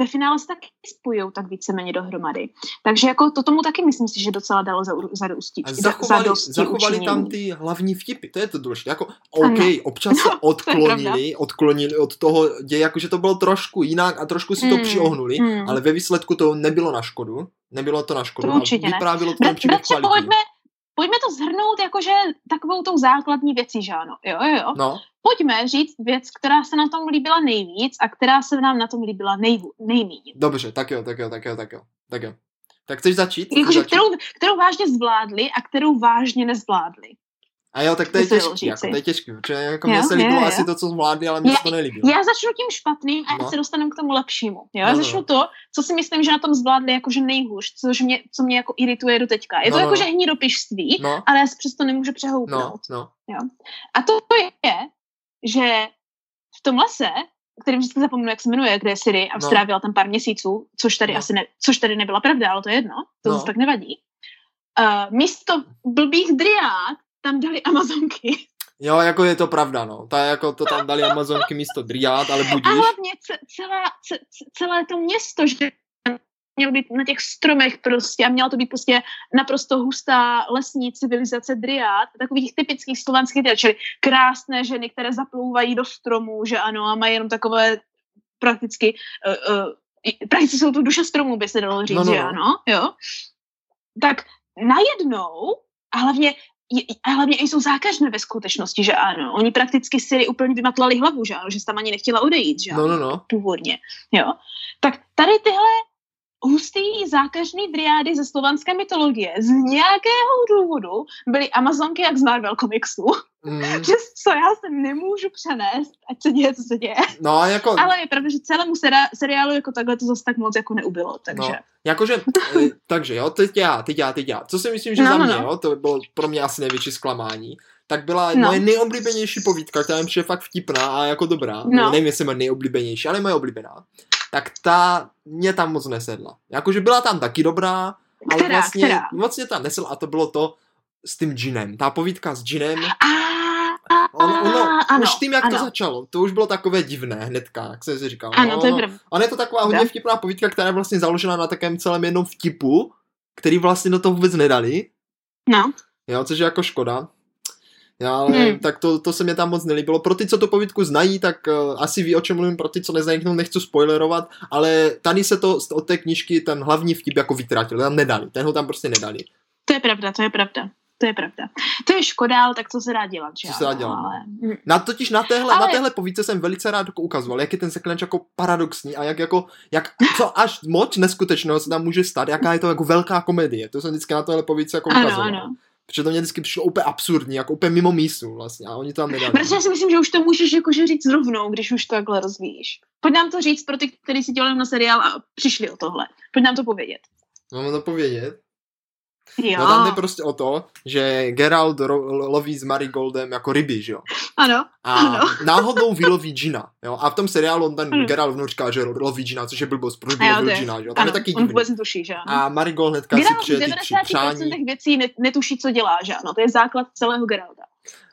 ve finále se taky spojou tak víceméně dohromady. Takže jako to tomu taky myslím si, že docela dalo za, za A zachovali, zachovali tam ty hlavní vtipy, to je to důležité. Jako, OK, Ano. občas se No, odklonili, odklonili od toho děje, jakože to bylo trošku jinak a trošku si to Mm, přiohnuli, mm. ale ve výsledku to nebylo na škodu. Nebylo to na škodu. To určitě ne. vyprávělo to ten příběh kvalitně. pojďme, pojďme to zhrnout jakože takovou tou základní věcí, že ano. Jo, jo, jo. No, Pojďme říct věc, která se na tom líbila nejvíc a která se nám na tom líbila nejvů, nejméně. dobře, tak jo, tak jo, tak jo, tak jo. Tak jo. Tak chceš začít? Jakože začít? kterou, kterou vážně zvládli a kterou vážně nezvládli. A jo, tak to je těžký, jako, to je těžký, protože jako Jo, mně se jo, líbilo jo. asi to, co zvládli, ale mně to nelíbilo. Já začnu tím špatným a No. no. se dostanu k tomu lepšímu. Jo? No, Já no, začnu no. to, co si myslím, že na tom zvládli jakože nejhůř, což mě, co mě jako irituje do teďka. Je to No, no, jakože no. hnídopišství, No, ale já se přesto nemůžu no, přehoupnout. no. A to je, že v tom lese, kterým vždycky zapomenu, jak se jmenuje, kde je Siri a No. strávila tam pár měsíců, což tady No. asi ne, což tady nebyla pravda, ale to je jedno, to No. zase tak nevadí. Uh, místo blbých driád tam dali Amazonky. Jo, jako je to pravda, no. Ta jako to tam dali Amazonky místo driát, ale A budíš. hlavně ce- celá, ce- ce- celé to město, že mělo být na těch stromech prostě a měla to být prostě naprosto hustá lesní civilizace driát, takových typických slovanských driát, čili krásné ženy, které zaplouvají do stromů, že ano, a mají jenom takové prakticky, uh, uh, prakticky jsou to duše stromů, by se dalo říct, No, no, že no. ano, jo. Tak najednou, a hlavně a hlavně jsou zákažné ve skutečnosti, že ano. Oni prakticky Siri úplně vymatlali hlavu, že ano, že tam ani nechtěla odejít, že ano, No, no, no. původně, jo. Tak tady tyhle hustý zákažný driády ze slovanské mytologie z nějakého důvodu byly Amazonky jak z Marvel komiksu, Mm. že co já se nemůžu přenést, ať se děje, co se děje. No jako, Ale je pravda, že celému seri- seriálu jako takhle to zase tak moc jako neubilo, takže... No. jakože, eh, takže jo, teď já, teď já, teď já. Co si myslím, že No, za no, mě, no. jo, to bylo pro mě asi největší zklamání, tak byla No. moje nejoblíbenější povídka, která mi přijde fakt vtipná a jako dobrá. No. Nevím, jestli moje nejoblíbenější, ale moje oblíbená. Tak ta mě tam moc nesedla. Jakože byla tam taky dobrá, ale Která, vlastně která? moc mě tam nesedla a to bylo to s tím džinem. Ta povídka s džinem, A, a, ono, ono ano, už tím, jak ano. to začalo, to už bylo takové divné hnedka, jak jsem si říkal. Ano, to je ono, pravda. Ona je to taková hodně vtipná povídka, která je vlastně založena na takovém celém jednom vtipu, který vlastně do toho vůbec nedali, No, jo, což je jako škoda. Já, ale Hmm. tak to, to se mě tam moc nelíbilo. Pro ty, co tu povídku znají, tak uh, asi ví, o čem mluvím, pro ty, co neznají, no nechci spoilerovat, ale tady se to z- od té knížky ten hlavní vtip jako vytratil, tam nedali, ten ho tam prostě nedali. to je pravda, to je pravda. To je pravda. To je škoda, ale tak co se dá dělat, že Co se dá ano, dělat. Ale... Na, totiž na téhle, Ale- na téhle povídce jsem velice rád jako ukazoval, jak je ten seklenč jako paradoxní a jak jako, jak, co až moc neskutečného se tam může stát, jaká je to jako velká komedie. To jsem vždycky na téhle povídce jako Ano, ukazoval. ano. Protože to mě vždycky přišlo úplně absurdní, jako úplně mimo mísu vlastně a oni to tam nedali. Protože já si myslím, že už to můžeš jakože říct rovnou, když už to takhle rozvíjíš. Pojď nám to říct pro ty, kteří si dělali na seriál a přišli o tohle. Pojď nám to povědět. Mám to povědět? Jo. No tam jde prostě o to, že Geralt ro- loví s Marigoldem jako ryby, že jo. Ano, A Ano. náhodou vyloví Gina, jo. A v tom seriálu on ten Ano. Geralt vnouč říká, že loví Gina, což je blbost, proč by lovil je- Gina, že jo. Tam ano, je taky on divný. vůbec netuší, že ano. A Marigold hnedka si Geralt v přije ty tři 90% přání. věcí net, netuší, co dělá, že ano. To je základ celého Geralta.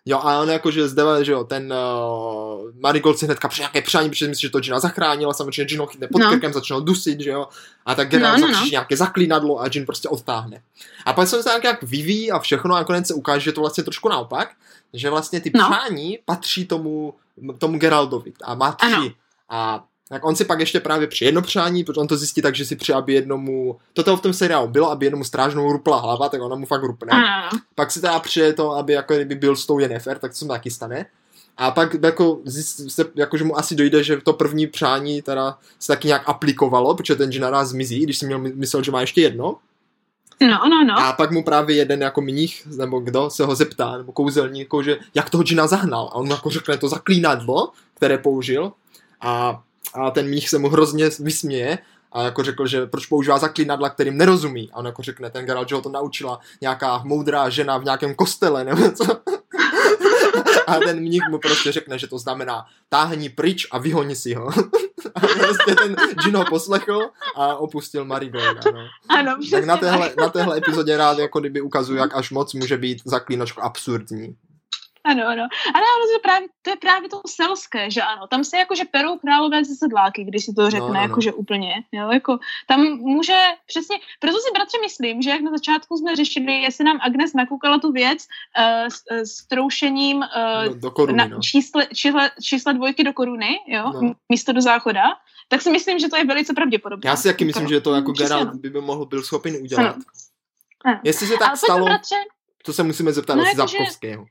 Jo, a on jakože zde, že jo, ten uh, Marigold si hnedka přijde nějaké přání, protože myslí, že to Gina zachránila, samozřejmě Gino chytne pod No. krkem, začne ho dusit, že jo, a tak Geralt No, no, no, nějaké zaklínadlo a Jin prostě odtáhne. A pak se to tak jak vyvíjí a všechno a nakonec se ukáže, že to vlastně trošku naopak, že vlastně ty No. přání patří tomu, tomu Geraldovi a má tři. Ano. A tak on si pak ještě právě při jedno přání, protože on to zjistí tak, že si při, aby jednomu, toto v tom seriálu bylo, aby jednomu strážnou rupla hlava, tak ona mu fakt rupne ano. pak si teda přeje to, aby jako kdyby byl s tou Yennefer, tak to se mu taky stane. A pak jako, zjist, se, jako, že mu asi dojde, že to první přání teda se taky nějak aplikovalo, protože ten naraz zmizí, když si měl my- myslel, že má ještě jedno. No, no, no. A pak mu právě jeden jako mních, nebo kdo, se ho zeptá, nebo kouzelník, jako, že jak toho Jina zahnal. A on mu jako řekne to zaklínadlo, které použil. A, a ten mních se mu hrozně vysměje a jako řekl, že proč používá zaklínadla, kterým nerozumí. A on jako řekne, ten Geralt, že ho to naučila nějaká moudrá žena v nějakém kostele, nebo co. A ten mních mu prostě řekne, že to znamená táhni pryč a vyhoni si ho. A prostě ten Jin ho poslechl a opustil Marigolda. No. Ano, Tak na téhle, na téhle epizodě rád jako kdyby ukazuju, jak až moc může být zaklínačka absurdní. Ano, ano. Ale ono to je právě, to je právě to selské, že ano. Tam se jakože perou králové ze sedláky, když si to řekne, No, no, no, no. jakože úplně. Jo, jako, tam může přesně, proto si bratře myslím, že jak na začátku jsme řešili, jestli nám Agnes nakoukala tu věc uh, s, eh, s troušením uh, Do, do koruny, na no. čísle, čísle, čísla dvojky do koruny, jo, No. no. místo do záchoda, tak si myslím, že to je velice pravděpodobné. Já si taky myslím, že to jako Přesně, Geralt no. by by mohl byl schopen udělat. Ano. Ano. Jestli se Ale tak pojďme, stalo, bratře, to se musíme zeptat No, asi Zapkovského.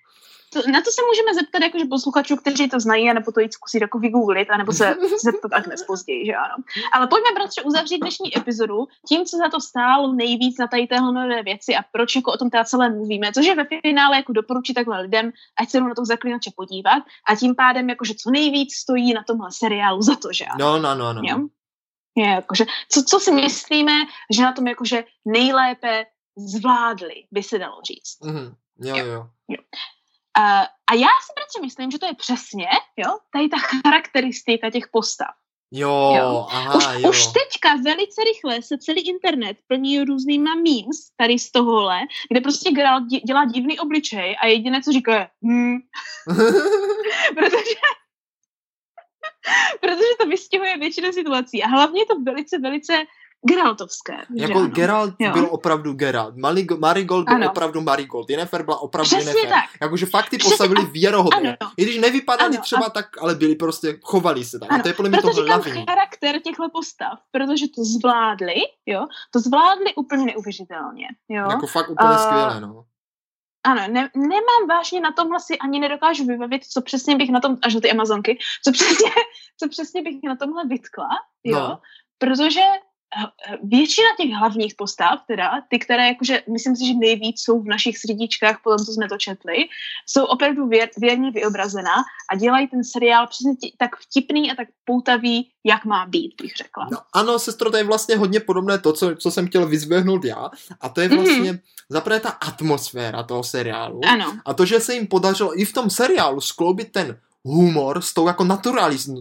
To, na to se můžeme zeptat jakože posluchačů, kteří to znají, anebo to jít zkusit jako vygooglit, anebo se zeptat Agnes později, že ano. Ale pojďme, bratře, uzavřít dnešní epizodu tím, co za to stálo nejvíc na tady téhle nové věci a proč jako o tom teda celé mluvíme, což je ve finále jako doporučit takhle lidem, ať se jdou na to zaklinače podívat a tím pádem jakože co nejvíc stojí na tomhle seriálu za to, že ano. No, no, no, no. Jo? Je, jakože, co, co si myslíme, že na tom jakože nejlépe zvládli, by se dalo říct. Mhm. Jo, jo. Uh, a já si bratře myslím, že to je přesně, jo, tady ta charakteristika těch postav. Jo, Jo. aha, Už, jo. už teďka velice rychle se celý internet plní různýma memes tady z tohohle, kde prostě Geralt dě- dělá divný obličej a jediné, co říká, je hmm, protože protože to vystihuje většinu situací a hlavně je to velice, velice Geraltovské. jako ano? Geralt Jo. byl opravdu Geralt. Maligo- Marigold byl Ano. opravdu Marigold. Yennefer byla opravdu Přesně Yennefer. tak. Jakože fakt ty postavili věrohodně. I když nevypadali Ano, třeba tak, ale byli prostě, chovali se tak. A Ano, to je podle mě to Proto říkám hlavní. charakter těchto postav, protože to zvládli, jo, to zvládli úplně neuvěřitelně, jo. Jako fakt úplně A- skvěle, no. Ano, ne, nemám vážně na tomhle si ani nedokážu vybavit, co přesně bych na tom, až ty Amazonky, co přesně, co přesně bych na tomhle vytkla, jo, No. protože většina těch hlavních postav, teda ty, které jakože, myslím si, že nejvíc jsou v našich srdíčkách, po tom, co jsme to četli, jsou opravdu věr, věrně vyobrazená a dělají ten seriál přesně tí, tak vtipný a tak poutavý, jak má být, bych řekla. No, ano, sestro, to je vlastně hodně podobné to, co, co jsem chtěl vyzvihnout já. A to je Mhm. vlastně, mm-hmm. zaprvé ta atmosféra toho seriálu. Ano, A to, že se jim podařilo i v tom seriálu skloubit ten humor s tou jako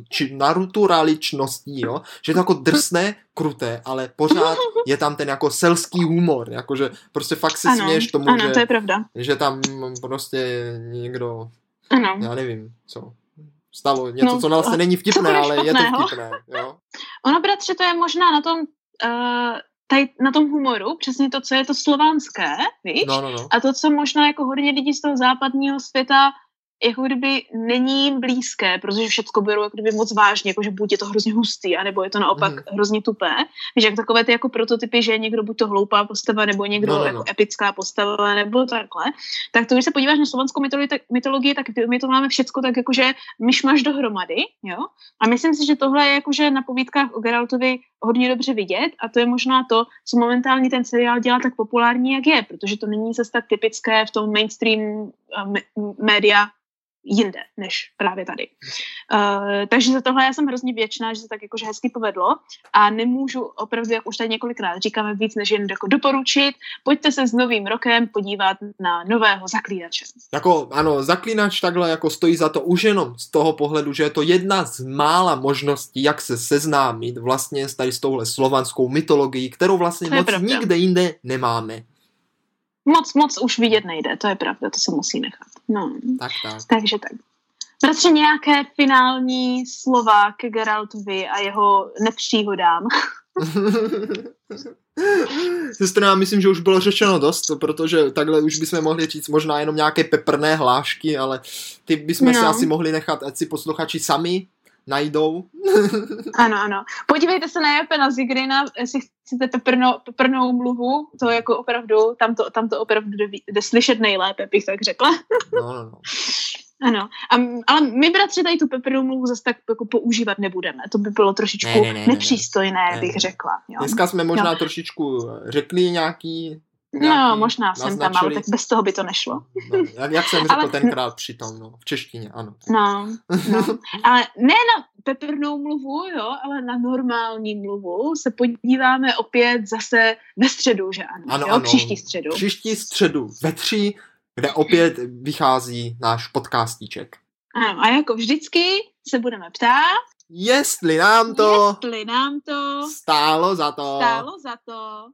či naturaličností, jo? že je to jako drsné, kruté, ale pořád je tam ten jako selský humor, jakože prostě fakt se ano, směješ tomu, ano, že, to je pravda. že tam prostě někdo, Ano. já nevím, co stalo, něco, No, co vlastně není vtipné, ale je to vtipné, jo. Ono, bratře, to je možná na tom, uh, tady, na tom humoru, přesně to, co je to slovanské, víš? No, no, no. A to, co možná jako hodně lidí z toho západního světa jako kdyby není jim blízké, protože všechno berou jako kdyby moc vážně, jako že buď je to hrozně hustý, anebo je to naopak mm. hrozně tupé. Víš, jak takové ty jako prototypy, že je někdo buď to hloupá postava, nebo někdo No, no, no. jako epická postava, nebo takhle. Tak to, když se podíváš na slovanskou mytologii, tak, mytologii, tak my to máme všecko tak jakože myšmaš dohromady, jo? A myslím si, že tohle je jakože na povídkách o Geraltovi hodně dobře vidět a to je možná to, co momentálně ten seriál dělá tak populární, jak je, protože to není zase tak typické v tom mainstream uh, me- média jinde, než právě tady. Uh, takže za tohle já jsem hrozně věčná, že se tak jakože hezky povedlo a nemůžu opravdu, jak už tady několikrát říkáme, víc než jen jako doporučit. Pojďte se s novým rokem podívat na nového zaklínače. Jako, ano, zaklínač takhle jako stojí za to už jenom z toho pohledu, že je to jedna z mála možností, jak se seznámit vlastně s tady s touhle slovanskou mytologií, kterou vlastně moc pravda. nikde jinde nemáme moc, moc už vidět nejde, to je pravda, to se musí nechat. No. Tak, tak. Takže tak. Bratře, nějaké finální slova ke Geraltovi a jeho nepříhodám. Sestra, já myslím, že už bylo řečeno dost, protože takhle už bychom mohli říct možná jenom nějaké peprné hlášky, ale ty bychom no. si asi mohli nechat, ať si posluchači sami najdou. ano, ano. Podívejte se na Japena Zigrina, jestli chcete peprnou, peprnou mluvu, to jako opravdu, tam to, tam to opravdu jde, jde slyšet nejlépe, bych tak řekla. no, no, no. Ano, a, ale my bratři tady tu peprnou mluvu zase tak jako používat nebudeme. To by bylo trošičku ne, ne, ne, nepřístojné, ne, bych řekla. Jo. Dneska jsme možná jo. trošičku řekli nějaký No, možná jsem tam, ale tak bez toho by to nešlo. No, jak, jak jsem řekl ale, tenkrát přitom, no, v češtině, ano. No, no. ale ne na peprnou mluvu, jo, ale na normální mluvu se podíváme opět zase ve středu, že ano, ano, jo, ano. příští středu. Příští středu ve tři, kde opět vychází náš podcastíček. Ano, a jako vždycky se budeme ptát, jestli nám to, jestli nám to stálo za to. Stálo za to.